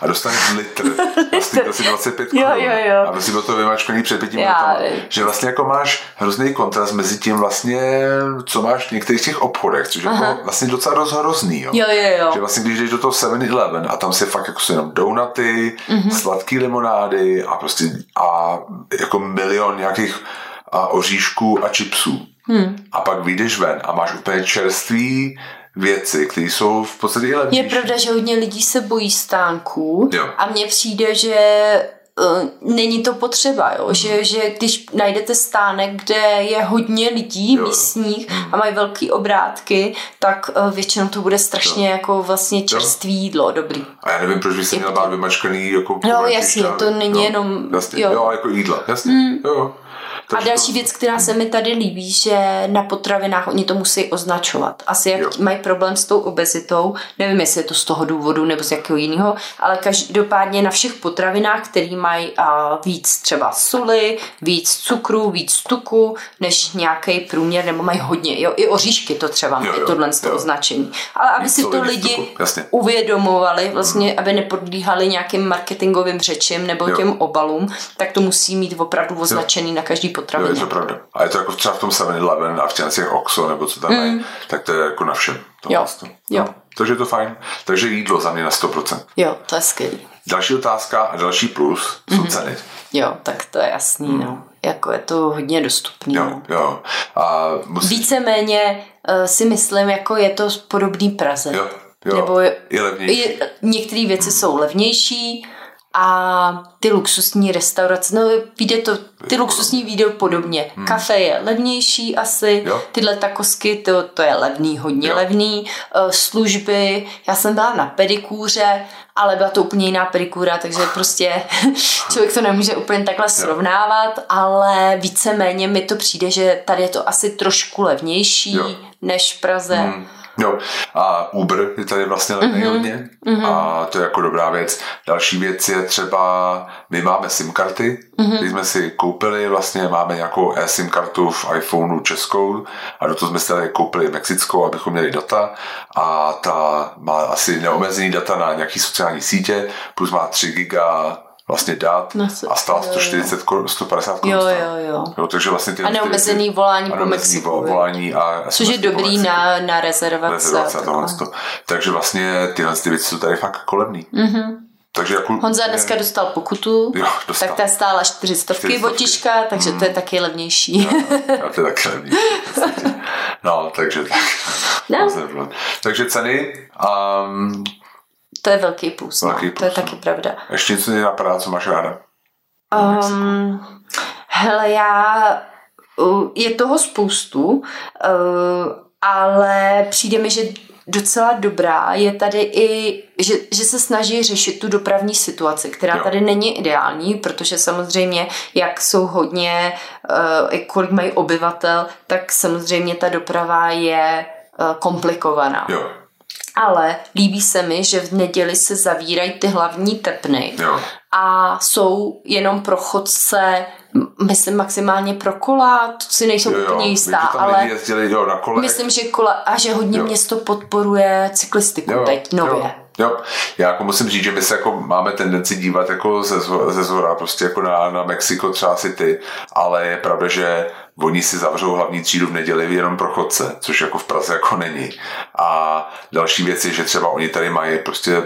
A dostaneš litr, vlastně asi 25 korun. Jo, jo, jo. A prostě bylo to vymačkaný před pěti minutami. Že vlastně jako máš hrozný kontrast mezi tím vlastně, co máš v některých těch obchodech, což je jako vlastně docela dost hrozný. Jo. Jo, jo, jo. Že vlastně když jdeš do toho 7-Eleven a tam si fakt jako jsou jenom donuty, mm-hmm. sladký limonády a prostě a jako milion nějakých a oříšků a čipsů. Hmm. A pak vyjdeš ven a máš úplně čerstvý věci, které jsou v podstatě i levnější. Je pravda, že hodně lidí se bojí stánků jo. a mně přijde, že uh, není to potřeba, jo? Hmm. Že, že když najdete stánek, kde je hodně lidí jo. místních hmm. a mají velké obrátky, tak uh, většinou to bude strašně jo. jako vlastně čerstvý jídlo, dobrý. A já nevím, proč by se měl bát vymačkaný jako... No jasně, to není no, jenom... Jasně, jo. jo, jako jídlo, jasně, hmm. jo. A další věc, která se mi tady líbí, že na potravinách oni to musí označovat. Asi jak jo. mají problém s tou obezitou, nevím, jestli je to z toho důvodu nebo z jakého jiného, ale každopádně na všech potravinách, které mají a, víc třeba soli, víc cukru, víc tuku, než nějaký průměr, nebo mají hodně. Jo, i oříšky to třeba mají, tohle toho označení. Ale aby víc si to lidi uvědomovali, vlastně, aby nepodlíhali nějakým marketingovým řečím nebo jo. těm obalům, tak to musí mít opravdu označený jo. na každý potravině. Jo, je to pravda. A je to jako třeba v tom 7-Eleven a v těch Oxo nebo co tam mm. mají, tak to je jako na všem. To jo. jo. No. Takže je to fajn. Takže jídlo za mě na 100%. Jo, to je skvělý. Další otázka a další plus jsou mm-hmm. ceny. Jo, tak to je jasný, mm. no. Jako je to hodně dostupný. Jo, no. jo. A musí... Víceméně uh, si myslím, jako je to podobný Praze. Jo, jo. Nebo je, levnější. některé věci mm. jsou levnější, a ty luxusní restaurace, no vyjde to, ty luxusní výjdou podobně. Hmm. Kafe je levnější asi, jo. tyhle takosky, to, to je levný, hodně jo. levný. Uh, služby, já jsem byla na pedikůře, ale byla to úplně jiná pedikůra, takže prostě člověk to nemůže úplně takhle srovnávat, ale víceméně mi to přijde, že tady je to asi trošku levnější jo. než v Praze. Hmm Jo, a Uber je tady vlastně levný mm-hmm. hodně mm-hmm. a to je jako dobrá věc. Další věc je třeba, my máme SIM karty, mm-hmm. když jsme si koupili, vlastně máme nějakou eSIM kartu v iPhoneu českou a do toho jsme si tady koupili mexickou, abychom měli data a ta má asi neomezený data na nějaký sociální sítě, plus má 3 giga vlastně dát no, a stát 140, jo. 150 korun. Jo, jo, jo, jo. takže vlastně ty, a neomezený volání po Mexiku. volání a Což je dobrý na, na rezervace. rezervace tohle to. Takže vlastně tyhle ty věci jsou tady fakt kolebný. Mm-hmm. Takže jako, Honza dneska dostal pokutu, jo, dostal. tak ta stála 400 botiška, takže mm. to je mm. taky levnější. Jo, to je taky levnější. no, takže tak. No. takže ceny um, to je velký plus. No. Velký plus to je no. taky pravda. Ještě něco napadá, co máš ráda? Um, hele, já... Je toho spoustu, uh, ale přijde mi, že docela dobrá je tady i, že, že se snaží řešit tu dopravní situaci, která jo. tady není ideální, protože samozřejmě, jak jsou hodně, uh, kolik mají obyvatel, tak samozřejmě ta doprava je uh, komplikovaná. Jo ale líbí se mi, že v neděli se zavírají ty hlavní tepny jo. a jsou jenom pro chodce myslím maximálně pro kola, to si nejsou jo, jo. úplně jistá, ale jezdili, jo, na kole. myslím, že kola a že hodně jo. město podporuje cyklistiku jo, teď nově. Jo. Jo, já jako musím říct, že my se jako máme tendenci dívat jako ze, ze zhora, prostě jako na, na Mexiko třeba si ty, ale je pravda, že oni si zavřou hlavní třídu v neděli jenom pro chodce, což jako v Praze jako není. A další věc je, že třeba oni tady mají prostě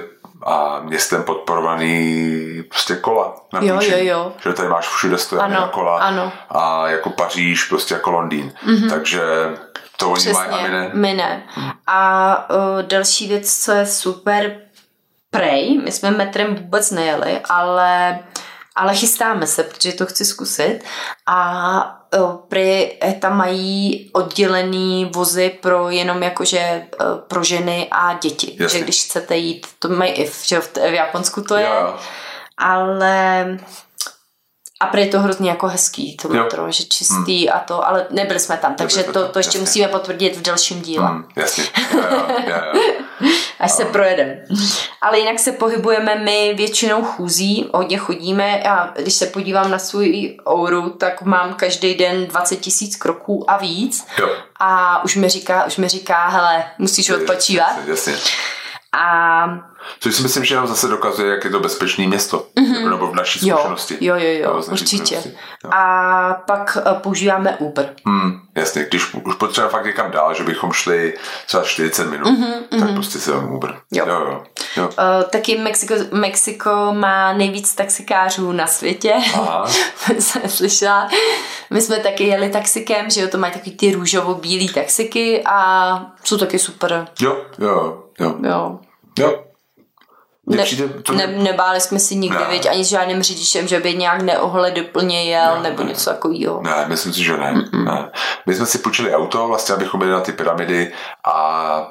a městem podporovaný prostě kola. Na jo, jo, jo. Že tady máš všude stojané na kola. Ano. A jako Paříž, prostě jako Londýn. Mm-hmm. Takže to oni Přesně, mají a my ne. My ne. A uh, další věc, co je super, prej, my jsme metrem vůbec nejeli, ale ale chystáme se, protože to chci zkusit a pry tam mají oddělený vozy pro jenom jakože e, pro ženy a děti. Jasně. Že když chcete jít, to mají i v, že v, Japonsku to je, jo. ale a pro je to hrozně jako hezký, to metro, že čistý hmm. a to, ale nebyli jsme tam, takže to, to, to ještě jasně. musíme potvrdit v dalším díle. Hmm, jasně. Jo, jo, jo. Až se projedeme. Ale jinak se pohybujeme my většinou chůzí, hodně chodíme a když se podívám na svůj ouru, tak mám každý den 20 tisíc kroků a víc. Jo. A už mi říká, už mi říká, hele, musíš odpočívat. Jasně, jasně. A Což si myslím, že nám zase dokazuje, jak je to bezpečné město. Mm-hmm. Nebo v naší zkušenosti. Jo, jo, jo, jo určitě. Jo. A pak uh, používáme Uber. Hmm, jasně, když už potřebujeme fakt někam dál, že bychom šli třeba 40 minut, mm-hmm, tak mm-hmm. prostě si dáme Uber. Jo. jo, jo, jo. Uh, taky Mexiko, Mexiko má nejvíc taxikářů na světě. Aha. jsem slyšela. My jsme taky jeli taxikem, že jo, to mají takový ty růžovo-bílý taxiky a jsou taky super. Jo, jo, jo. Jo. Jo, ne, to... ne, nebáli jsme si nikdy, ne. ani s žádným řidičem, že by nějak neohleduplně jel ne, nebo ne. něco takového. Ne, myslím si, že ne. ne. My jsme si půjčili auto, vlastně, abychom byli na ty pyramidy a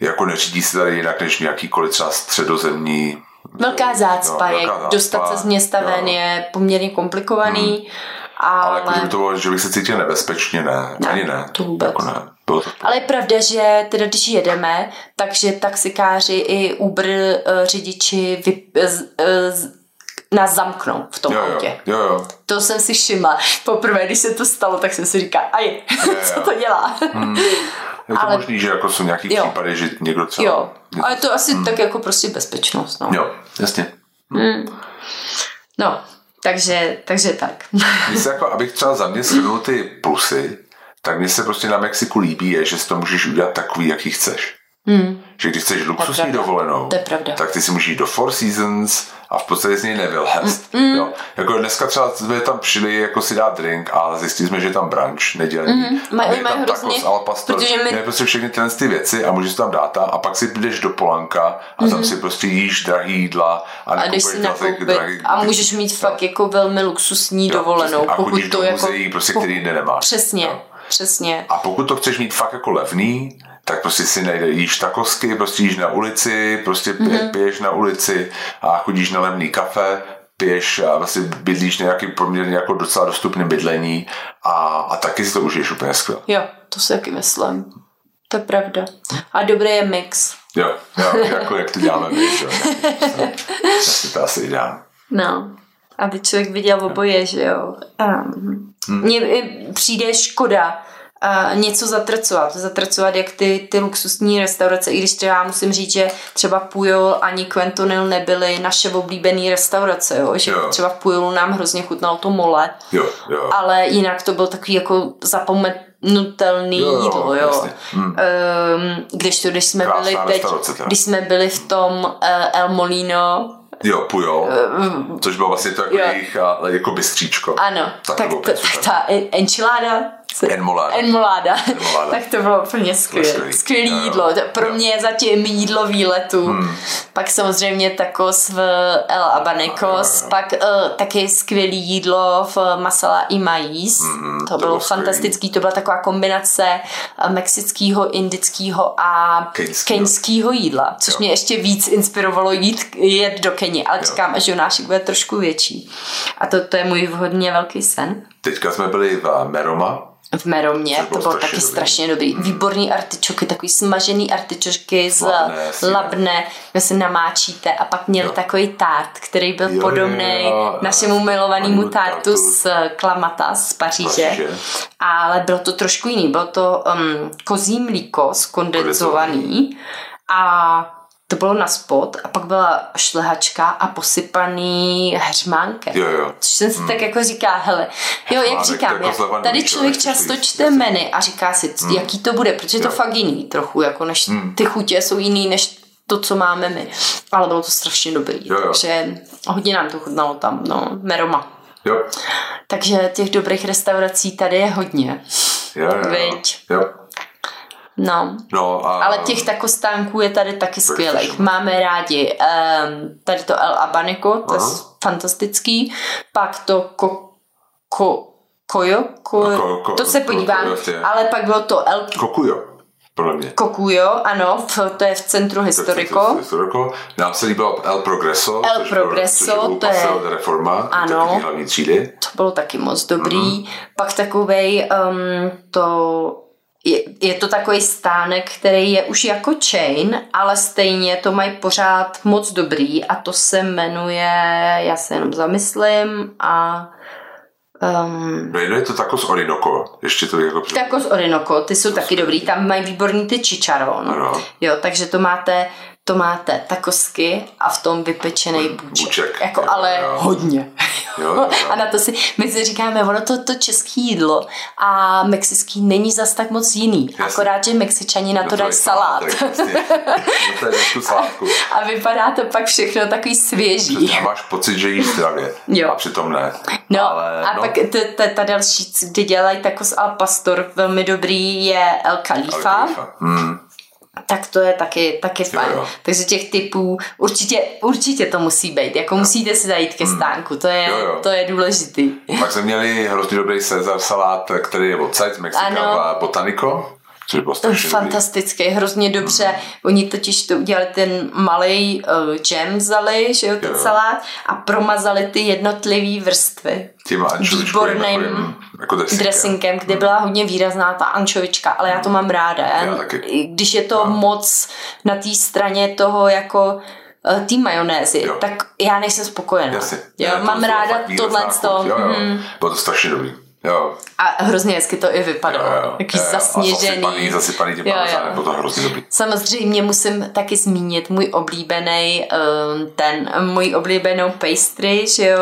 jako neřídí se tady jinak než nějakýkoliv třeba středozemní Velká zácpa no, je, velká zácpa, dostat se z města ven je poměrně komplikovaný. Hmm Ale, ale jako to bylo, že bych se cítil nebezpečně, ne. ne Ani ne. To vůbec. Jako ne. Bylo to ale je pravda, že teda když jedeme, takže taxikáři i Uber uh, řidiči vy, uh, uh, nás zamknou v tom jo, autě. Jo, jo. To jsem si všimla. Poprvé, když se to stalo, tak jsem si říkala, aj, co to dělá? Hmm. Je to ale... možný, že jako jsou nějaký jo. případy, že někdo třeba... Jo, ale to asi hmm. tak jako prostě bezpečnost. No. Jo, jasně. Hmm. No, takže, takže tak. Se jako, abych třeba za mě shrnul ty plusy, tak mně se prostě na Mexiku líbí, je, že si to můžeš udělat takový, jaký chceš. Hmm. Že když chceš luxusní dovolenou, to je pravda. tak ty si můžeš jít do Four Seasons a v podstatě z něj nevylhest. Mm, mm. Jo. Jako dneska třeba jsme tam přijeli jako si dát drink a zjistili jsme, že je tam brunch nedělní. Mm, maj, a je tam tacos al pastor, protože my... prostě všechny tyhle ty věci a můžeš tam dát a pak si jdeš do Polanka a mm. tam si prostě jíš drahý jídla a, a jdeš si nakoupit drahý, a můžeš mít fakt jako velmi luxusní jo, dovolenou. Přesně. A pokud to do jako... prostě, který jinde nemáš. Přesně. Jo. Přesně. A pokud to chceš mít fakt jako levný, tak prostě si najde, jíš takosky, prostě jíš na ulici, prostě mm-hmm. piješ na ulici a chodíš na levný kafe, piješ a vlastně bydlíš nějaký poměrně jako docela dostupný bydlení a, a taky si to užiješ úplně skvěle. Jo, to si taky myslím. To je pravda. A dobrý je mix. Jo, jo jako jak to děláme my, že jo. To asi ideální. No, aby člověk viděl oboje, že jo. Um, hmm. Mně přijde škoda, uh, něco zatrcovat. Zatrcovat jak ty, ty luxusní restaurace, i když třeba musím říct, že třeba Pujol ani Quentonil nebyly naše oblíbené restaurace, jo? že jo. třeba v Pujolu nám hrozně chutnalo to mole, jo, jo. ale jinak to byl takový jako zapomenutelný jo, jo, jídlo, jo. Hmm. Um, když to, když jsme Krásná byli teď, když jsme byli v tom uh, El Molino, Jo, Pujol, uh, což bylo vlastně to jako jejich jako bystříčko. Ano, tak, tak, to, tak ta enchilada, Enmolada. Enmolada. tak to bylo úplně skvělé. Skvělé jídlo. To pro mě zatím jídlo výletu. Hmm. Pak samozřejmě tacos v El Abanecos. No, Pak uh, taky skvělé jídlo v Masala i Maíz. Hmm, to, to bylo fantastický. To byla taková kombinace eh, mexického, indického a keňského jídla. Což jo. mě ještě víc inspirovalo jít jet do Keni. Ale jo. čekám, že Jonášek bude trošku větší. A to, to je můj hodně velký sen. Teďka jsme byli v Meroma, v Meromě, to bylo, to bylo taky dobrý. strašně dobrý. Hmm. Výborný artičoky, takový smažený artičoky z labné, labné, kde si namáčíte a pak měli jo. takový tart, který byl jo, podobný jo, našemu milovanému tartu z Klamata z Paříže. Paříže. Ale bylo to trošku jiný, bylo to um, kozí mlíko skondenzovaný a to bylo na spod a pak byla šlehačka a posypaný hřmánkem. Jo, jo. Což jsem si hmm. tak jako říká, hele, jo, jak říkám, jako tady člověk často čte meny a říká si, hmm. jaký to bude, protože jo. to fakt jiný trochu, jako než hmm. ty chutě jsou jiný, než to, co máme my. Ale bylo to strašně dobrý, jo, jo. takže hodně nám to chutnalo tam, no, Meroma. Jo. Takže těch dobrých restaurací tady je hodně. Jo, jo. Jo. No. no a... Ale těch takostánků je tady taky skvělých. Máme rádi um, tady to El Abanico, to Aha. je fantastický. Pak to ko, ko, kojo, ko, ko, ko, to se podívám. Ko, ko, ale pak bylo to El... Kokujo. Podle mě. Kokujo, ano, v, to je v centru Historiko. Historiko. Nám se líbilo El Progreso. El Progreso, bylo, to je... Reforma, ano, hlavní třídy. To bylo taky moc dobrý. Mm-hmm. Pak takovej um, to je, je to takový stánek, který je už jako chain, ale stejně to mají pořád moc dobrý a to se jmenuje, já se jenom zamyslím a Um, no je to tako z Orinoco, ještě to jako... Tako z Orinoco, ty jsou taky dobrý, tam mají výborný ty čicharon. Ano. Jo, takže to máte to máte takosky a v tom vypečený bůček. bůček. Jako ale jo. hodně. Jo, jo. A na to si, my si říkáme, ono to, to české jídlo a mexický není zas tak moc jiný. Jasně. Akorát, že mexičani na to, to dají salát. a vypadá to pak všechno takový svěží. A máš pocit, že jíš zdravě. Jo. A přitom ne. No ale, a no. pak ta, ta další, kdy dělají takos al pastor, velmi dobrý je El Khalifa. El. Hmm tak to je taky, taky fajn. Jo, jo. Takže těch typů určitě, určitě to musí být. Jako jo. musíte si zajít ke hmm. stánku, to je, jo, jo. to je důležitý. Pak jsme měli hrozně dobrý Cezar salát, který je odsaď z Mexika, Botanico. Což bylo strašně Fantastický, dobrý. hrozně dobře. Mm. Oni totiž to udělali ten malý uh, jam vzali, že jo, ten jo. salát a promazali ty jednotlivé vrstvy. Tím výborným jako dressingem, dressingem kde mm. byla hodně výrazná ta ančovička, ale já to mám ráda. Já, já taky. Když je to jo. moc na té straně toho jako eh, té majonézy, jo. tak já nejsem spokojená. Jasně. Jo, já mám ráda tohle. Jo, jo. Mm. Bylo to strašně dobrý. Jo. A hrozně hezky to i vypadalo. Jo, jo. Jaký jo, jo. zasněžený. Zasypaný, zasypaný tím jo, to hrozně dobrý. Samozřejmě musím taky zmínit můj oblíbený, um, ten, můj oblíbenou pastry, že jo,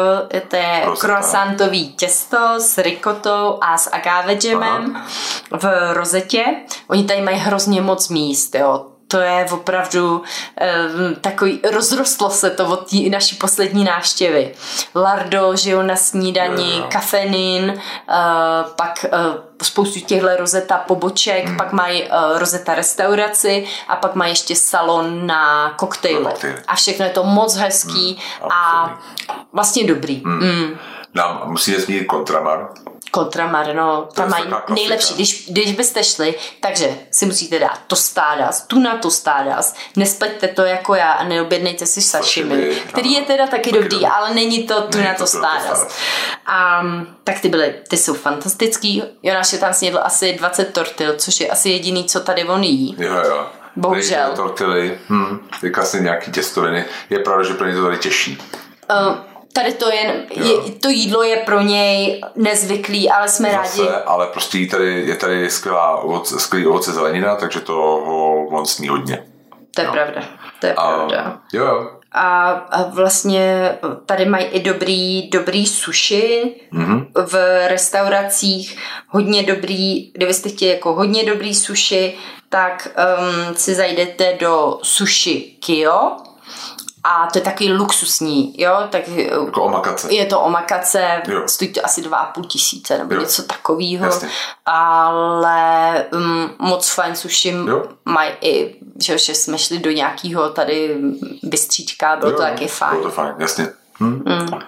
to je croissantový těsto s ricotou a s agave jamem v rozetě. Oni tady mají hrozně moc míst, jo to je opravdu um, takový, rozrostlo se to od té naší poslední návštěvy. Lardo, že jo, na snídani, no. kafenin, uh, pak uh, spoustu těchto rozeta poboček, hmm. pak mají uh, rozeta restauraci a pak mají ještě salon na koktejly. A všechno je to moc hezký hmm. a vlastně dobrý. Hmm. Mm. Nám musíme zmínit Kontramar, Kontramarno, tam mají nejlepší, když, když byste šli, takže si musíte dát tostádas, tuna tostádas, nespleťte to jako já a neobjednejte si sashimi, který je teda taky, taky dobrý, ale není to tuna tostádas. A tak ty byly, ty jsou fantastický, Jonáš je tam snědl asi 20 tortil, což je asi jediný, co tady on jí. Jo, jo. Bohužel. Tortily, hm, asi nějaký těstoviny. Je pravda, že pro ně to tady těžší. Uh, Tady to, je, je, to jídlo je pro něj nezvyklý, ale jsme Zase, rádi. Ale prostě je tady, je tady skvělá ovoce, skvělý ovoce zelenina, takže to ho on sní hodně. To je no. pravda. To je a, pravda. Jo, a, a vlastně tady mají i dobrý, dobrý sushi mm-hmm. v restauracích, hodně dobrý, kdybyste chtěli jako hodně dobrý sushi, tak um, si zajdete do Sushi Kyo, a to je taky luxusní, jo, tak eh, jako omakace. je to omakace, jo. stojí to asi dva a půl tisíce nebo jo. něco takového, ale um, moc fajn sushi mají i, že, že jsme šli do nějakého tady bystříčka, bylo jo, to taky fajn. Bylo to fajn, jasně. Hm. Mm.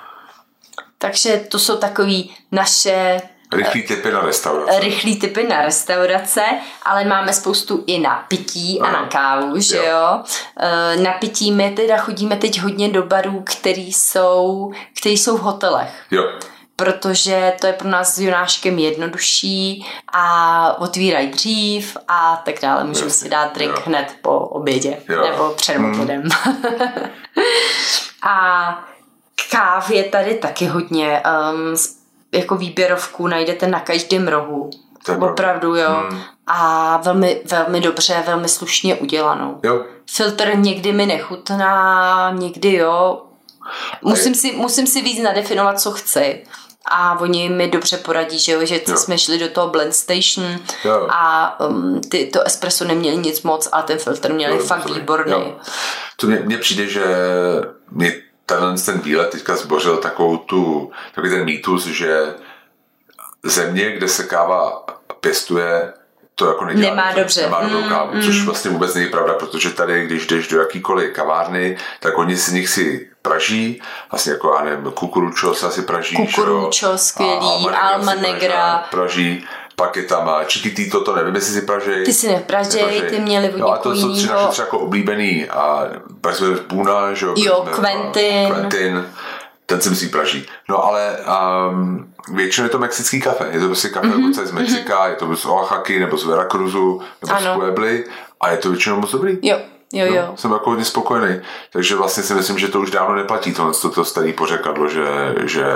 Takže to jsou takový naše Rychlý typy na restaurace. Rychlý typy na restaurace, ale máme spoustu i na pití a na kávu, že jo. jo. E, na pití my teda chodíme teď hodně do barů, který jsou, který jsou v hotelech. Jo protože to je pro nás s Jonáškem jednodušší a otvírají dřív a tak dále. Můžeme si dát drink jo. hned po obědě jo. nebo před hmm. obědem. a káv je tady taky hodně. Um, jako výběrovku najdete na každém rohu. Opravdu, jo. Hmm. A velmi, velmi dobře, velmi slušně udělanou. Jo. Filtr někdy mi nechutná, někdy jo. Musím si, musím si víc nadefinovat, co chci. A oni mi dobře poradí, že, jo, že jo. jsme šli do toho blend station jo. a um, ty, to espresso neměli nic moc a ten filtr měli jo, fakt výborný. Jo. To mně přijde, že mě tenhle ten výlet teďka zbořil takovou tu, takový ten mýtus, že země, kde se káva pěstuje, to jako nedělá Nemá dobře. Nemá dobrou mm, kávu, mm. což vlastně vůbec není pravda, protože tady, když jdeš do jakýkoliv kavárny, tak oni si nich si praží, vlastně jako, já nevím, kukuručo se asi praží. Kukuručo, skvělý, Alma Negra. Praží, pak je tam Chiquitito, to nevím, jestli si pražej. Ty si nepražej, ty měli od No a to jsou tři naše jako oblíbený a v Puna, že jo? Jo, Quentin. Quentin, ten si myslí praží. No ale um, většinou je to mexický kafe. Je to prostě kafe mm-hmm. z Mexika, mm-hmm. je to z Oaxaky, nebo z Veracruzu, nebo ano. z Puebly a je to většinou moc dobrý. Jo. Jo, jo. No, jsem jako hodně spokojený. Takže vlastně si myslím, že to už dávno neplatí, tohle to, to starý pořekadlo, že, že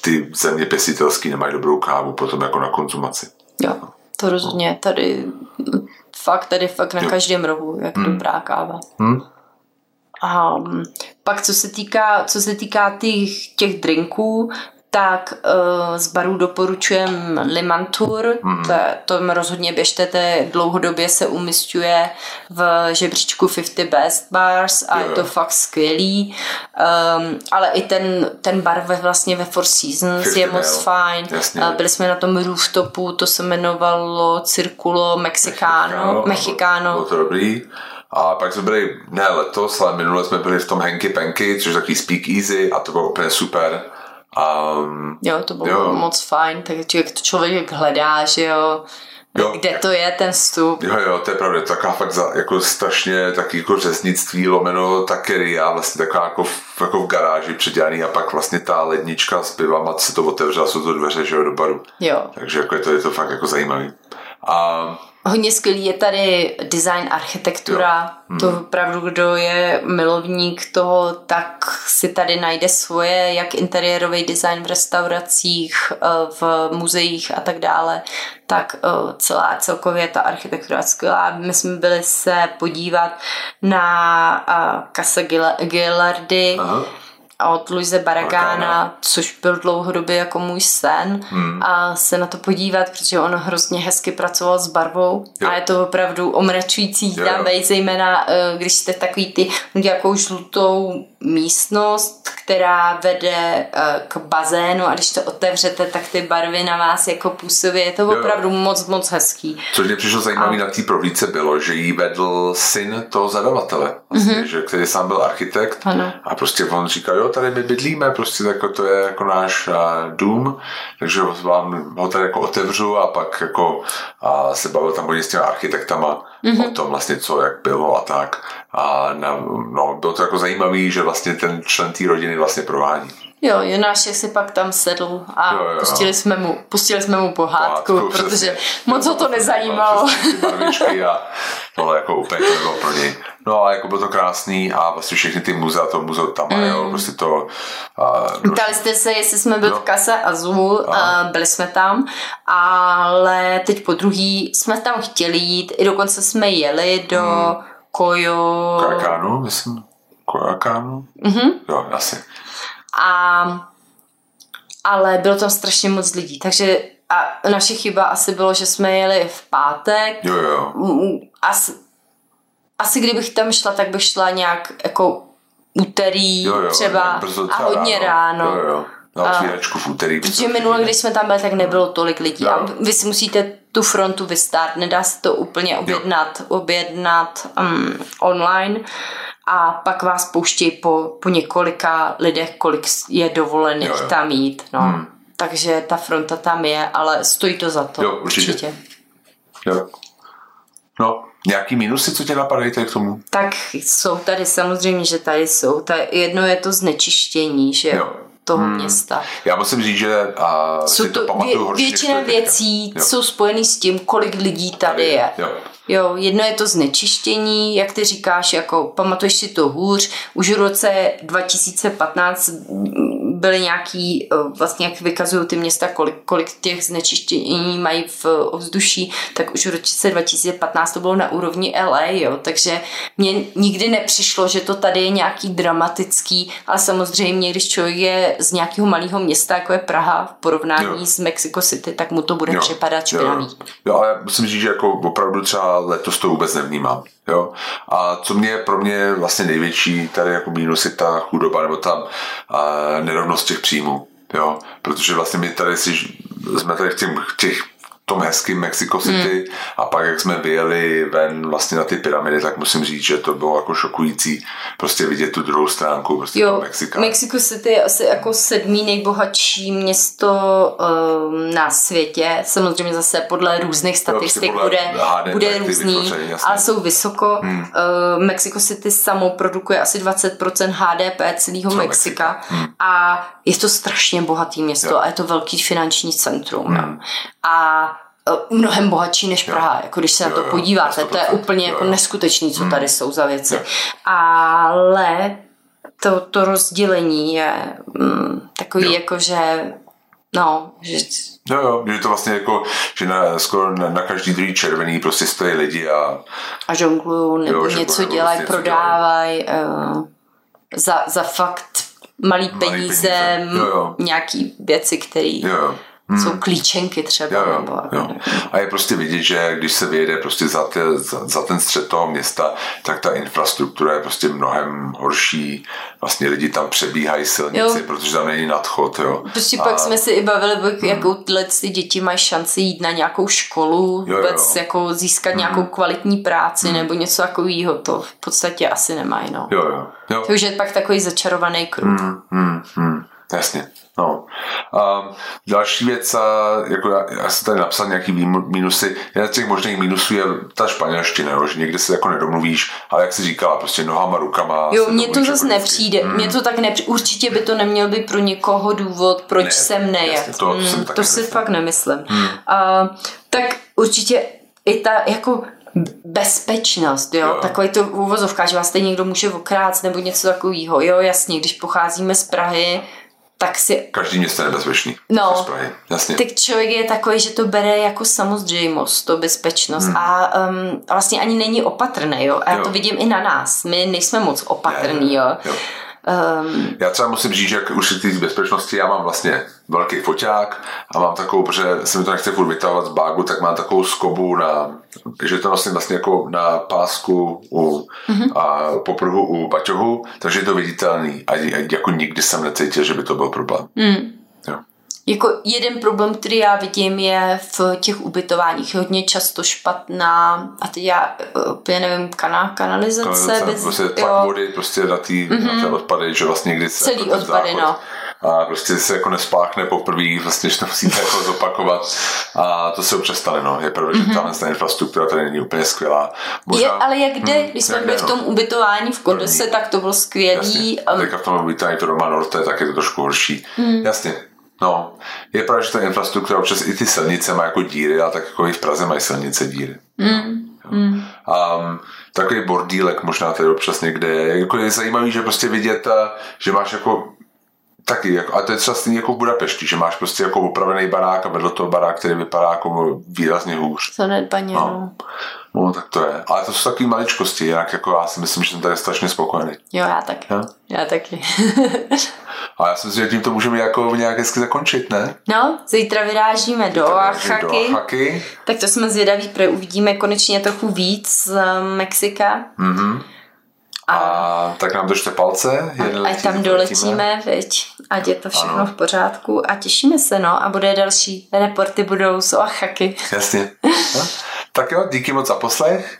ty země pěstitelský nemají dobrou kávu potom jako na konzumaci. Jo, to rozhodně. Tady fakt, tady fakt na jo. každém rohu, jak hmm. dobrá káva. Hmm. A pak co se týká, co se týká těch, těch drinků, tak uh, z barů doporučujem Limantur, mm. to, rozhodně běžte, to dlouhodobě se umistuje v žebříčku 50 Best Bars a yeah. je to fakt skvělý. Um, ale i ten, ten bar ve, vlastně ve Four Seasons je moc fajn. Uh, byli jsme na tom rooftopu, to se jmenovalo Circulo Mexicano. Mexicano. Bylo to dobrý. A pak jsme byli, ne letos, ale minule jsme byli v tom Henky Penky, což je takový speak easy a to bylo úplně super. Um, jo, to bylo jo. moc fajn, takže to člověk hledá, že jo, Jo. Kde to je ten vstup? Jo, jo, to je pravda, to taková fakt za, jako strašně taky jako řeznictví, lomeno takeria, vlastně taková jako, v, jako v garáži předělaný a pak vlastně ta lednička s pivama se to otevřela, jsou to dveře, že jo, do baru. Jo. Takže jako je to, je to fakt jako zajímavý. A Hodně skvělý je tady design, architektura. Hmm. To opravdu, kdo je milovník toho, tak si tady najde svoje, jak interiérový design v restauracích, eh, v muzeích a tak dále, tak eh, celá celkově ta architektura skvělá. My jsme byli se podívat na eh, Casa Gillardy, Aha od Luise Baragána, což byl dlouhodobě jako můj sen hmm. a se na to podívat, protože on hrozně hezky pracoval s barvou jo. a je to opravdu omračující tam vejít, zejména eh, když jste takový ty nějakou žlutou místnost, která vede eh, k bazénu a když to otevřete, tak ty barvy na vás jako působí. Je to opravdu jo. moc, moc hezký. Což mě přišlo zajímavé a... na té prohlídce bylo, že jí vedl syn toho zadavatele, vlastně, mm-hmm. že, který sám byl architekt ano. a prostě on říkal, jo, tady my bydlíme, prostě jako to je jako náš uh, dům, takže vám ho tady jako otevřu a pak jako a se bavil tam hodně s těmi architektama mm-hmm. o tom vlastně, co jak bylo a tak. A na, no, bylo to jako zajímavý, že vlastně ten člen té rodiny vlastně provádí. Jo, Jonášek si pak tam sedl a jo, jo. Pustili, jsme mu, pustili jsme mu pohádku, pohádku protože přesně. moc ho to nezajímalo. a tohle jako úplně to nebylo pro něj. No a jako bylo to krásný a vlastně všechny ty muzea, to muzeu tam mm. jo, prostě to... Ptali jste se, jestli jsme byli no. v kase Azul, a byli jsme tam, ale teď po druhý jsme tam chtěli jít, i dokonce jsme jeli do mm. Kojo... Kajakánu, myslím. Kojakánu? Mhm. Jo, asi. A ale bylo tam strašně moc lidí, takže a naše chyba asi bylo, že jsme jeli v pátek. Jo, jo. Asi, asi kdybych tam šla, tak bych šla nějak jako úterý jo, jo, třeba, třeba a hodně ráno. ráno. Jo, jo. Na otvíračku v úterý. Protože minule, když jsme tam byli, tak nebylo tolik lidí. Jo. A vy si musíte tu frontu vystát. Nedá se to úplně objednat, jo. objednat um, online a pak vás pouští po, po několika lidech, kolik je dovolených jo, jo. tam jít. No. Hmm. Takže ta fronta tam je, ale stojí to za to. Jo, určitě. určitě. Jo. No, nějaký minusy, co tě napadají tady k tomu? Tak jsou tady samozřejmě, že tady jsou. Ta, jedno je to znečištění, že jo toho hmm. města. Já musím říct, že a, jsou to, to pamatuju vě, Většina věcí jo. jsou spojeny s tím, kolik lidí tady, tady je. Jo. Jo, jedno je to znečištění, jak ty říkáš, jako pamatuješ si to hůř, už v roce 2015 byly nějaký, eh, vlastně jak vykazují ty města, kolik, kolik těch znečištění mají v ovzduší, tak už v roce 2015 to bylo na úrovni LA, jo, takže mně nikdy nepřišlo, že to tady je nějaký dramatický, ale samozřejmě, když člověk je z nějakého malého města, jako je Praha, v porovnání jo. s Mexico City, tak mu to bude jo. připadat špinavý. Jo. jo, ale musím říct, že jako opravdu třeba letos to vůbec nevnímám. Jo? A co mě pro mě vlastně největší tady jako mínus je ta chudoba nebo ta nerovnost těch příjmů. Jo? Protože vlastně my tady si, jsme tady v těch, těch tom hezkým Mexico City hmm. a pak jak jsme vyjeli ven vlastně na ty pyramidy, tak musím říct, že to bylo jako šokující prostě vidět tu druhou stránku prostě jo, Mexika. Mexico City je asi jako sedmý nejbohatší město um, na světě, samozřejmě zase podle různých statistik jo, prostě bude, bude různý, ale jsou vysoko. Hmm. Uh, Mexico City samo produkuje asi 20% HDP celého Mexika, Mexika. Hmm. a je to strašně bohatý město jo. a je to velký finanční centrum. Hmm. A mnohem bohatší než Praha, jako když se jo, na to jo, podíváte, to je úplně jo, jako neskutečný, co hmm. tady jsou za věci. Ale to, to rozdělení je mm, takový jo. jako, že no, že Jo, jo, že to vlastně jako, že na, skoro na, na každý druhý červený prostě stojí lidi a... A žonglují, nebo jo, něco dělají, vlastně prodávají uh, za, za fakt malý, malý peníze, peníze. Jo, jo. nějaký věci, které Hmm. Jsou klíčenky třeba. Jo, jo, nebo, jo. A je prostě vidět, že když se vyjede prostě za, te, za, za ten střed toho města, tak ta infrastruktura je prostě mnohem horší. Vlastně lidi tam přebíhají silnici, jo. protože tam není nadchod. Jo. Prostě a... pak jsme si i bavili, hmm. jakou tyhle ty děti mají šanci jít na nějakou školu, jo, vůbec jo. jako získat hmm. nějakou kvalitní práci hmm. nebo něco takového. To v podstatě asi nemají. No. Jo, jo. jo. Takže je pak takový začarovaný kruh. Hmm, hmm, hmm. Jasně. No. A další věc, jako já, já jsem tady napsal nějaký mínusy, jeden z těch možných mínusů je ta španělština, jo, že někdy se jako nedomluvíš, ale jak jsi říkala, prostě nohama, rukama. Jo, mně to zase jako nepřijde, hmm. mně to tak nepřijde, určitě by to neměl být pro někoho důvod, proč ne, jsem nejet. Jasně, to, hmm, to si fakt nemyslím. Hmm. A, tak určitě i ta jako bezpečnost, jo, jo. takový to úvozovka, že vás tady někdo může okrát nebo něco takového, jo, jasně, když pocházíme z Prahy, tak si... Každý město je nebezpečný. No, Prahy, jasně. tak člověk je takový, že to bere jako samozřejmost, to bezpečnost hmm. a um, vlastně ani není opatrný, jo, a jo. já to vidím i na nás, my nejsme moc opatrný, jo. jo. Um, já třeba musím říct, že už ty bezpečnosti já mám vlastně velký foťák a mám takovou, protože se mi to nechce furt vytahovat z bágu, tak mám takovou skobu na, že to vlastně vlastně jako na pásku u, mm-hmm. a popruhu u baťohu, takže je to viditelný a, a jako nikdy jsem necítil, že by to byl problém. Mm. Jako jeden problém, který já vidím, je v těch ubytováních. Hodně často špatná, a teď já eh, úplně nevím, kana, kanalizace. kanalizace bez, prostě tlak vody prostě na ty, mm-hmm. na ty mhm. odpady, že vlastně někdy se Celý jako odpady, záchod, no. A prostě se jako nespáchne poprvé, vlastně, že to musíte jako zopakovat. A to se občas stane, no. Je pravda, mm-hmm. že mhm. ta infrastruktura tady není úplně skvělá. Možná, je, ale jak jde, hmm, když jsme byli v tom no. ubytování v Kondose, tak to bylo skvělý. Jasně. Um, Teďka v tom ubytování to doma Norte, tak je to trošku horší. Mm. Jasně, No, je pravda, že ta infrastruktura občas i ty silnice má jako díry, ale tak jako i v Praze mají silnice díry. Mm. Mm. Um, takový bordílek možná tady občas někde je. Jako je zajímavý, že prostě vidět, eh, že máš jako taky, jako, a to je třeba stejně jako v Budapešti, že máš prostě jako opravený barák a vedle toho barák, který vypadá jako výrazně hůř. Zanedbaně, no. no. No, tak to je. Ale to jsou takové maličkosti, jinak jako já si myslím, že jsem tady strašně spokojený. Jo, já taky. Ja? Já taky. A já si myslím, že tím to můžeme jako nějak hezky zakončit, ne? No, zítra vyrážíme do Oaxaky. do Oaxaky. Tak to jsme zvědaví, protože uvidíme konečně trochu víc z Mexika. Mm-hmm. A, a tak nám držte palce. A, ať tam doletíme, veď, ať je to všechno ano. v pořádku a těšíme se, no. A bude další reporty budou z Oaxaky. Jasně. No. Tak jo, díky moc za poslech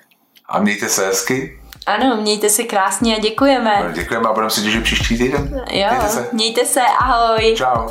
a mějte se hezky. Ano, mějte se krásně a děkujeme. Děkujeme a budeme se těšit příští týden. Jo, mějte se. mějte se, ahoj. Čau.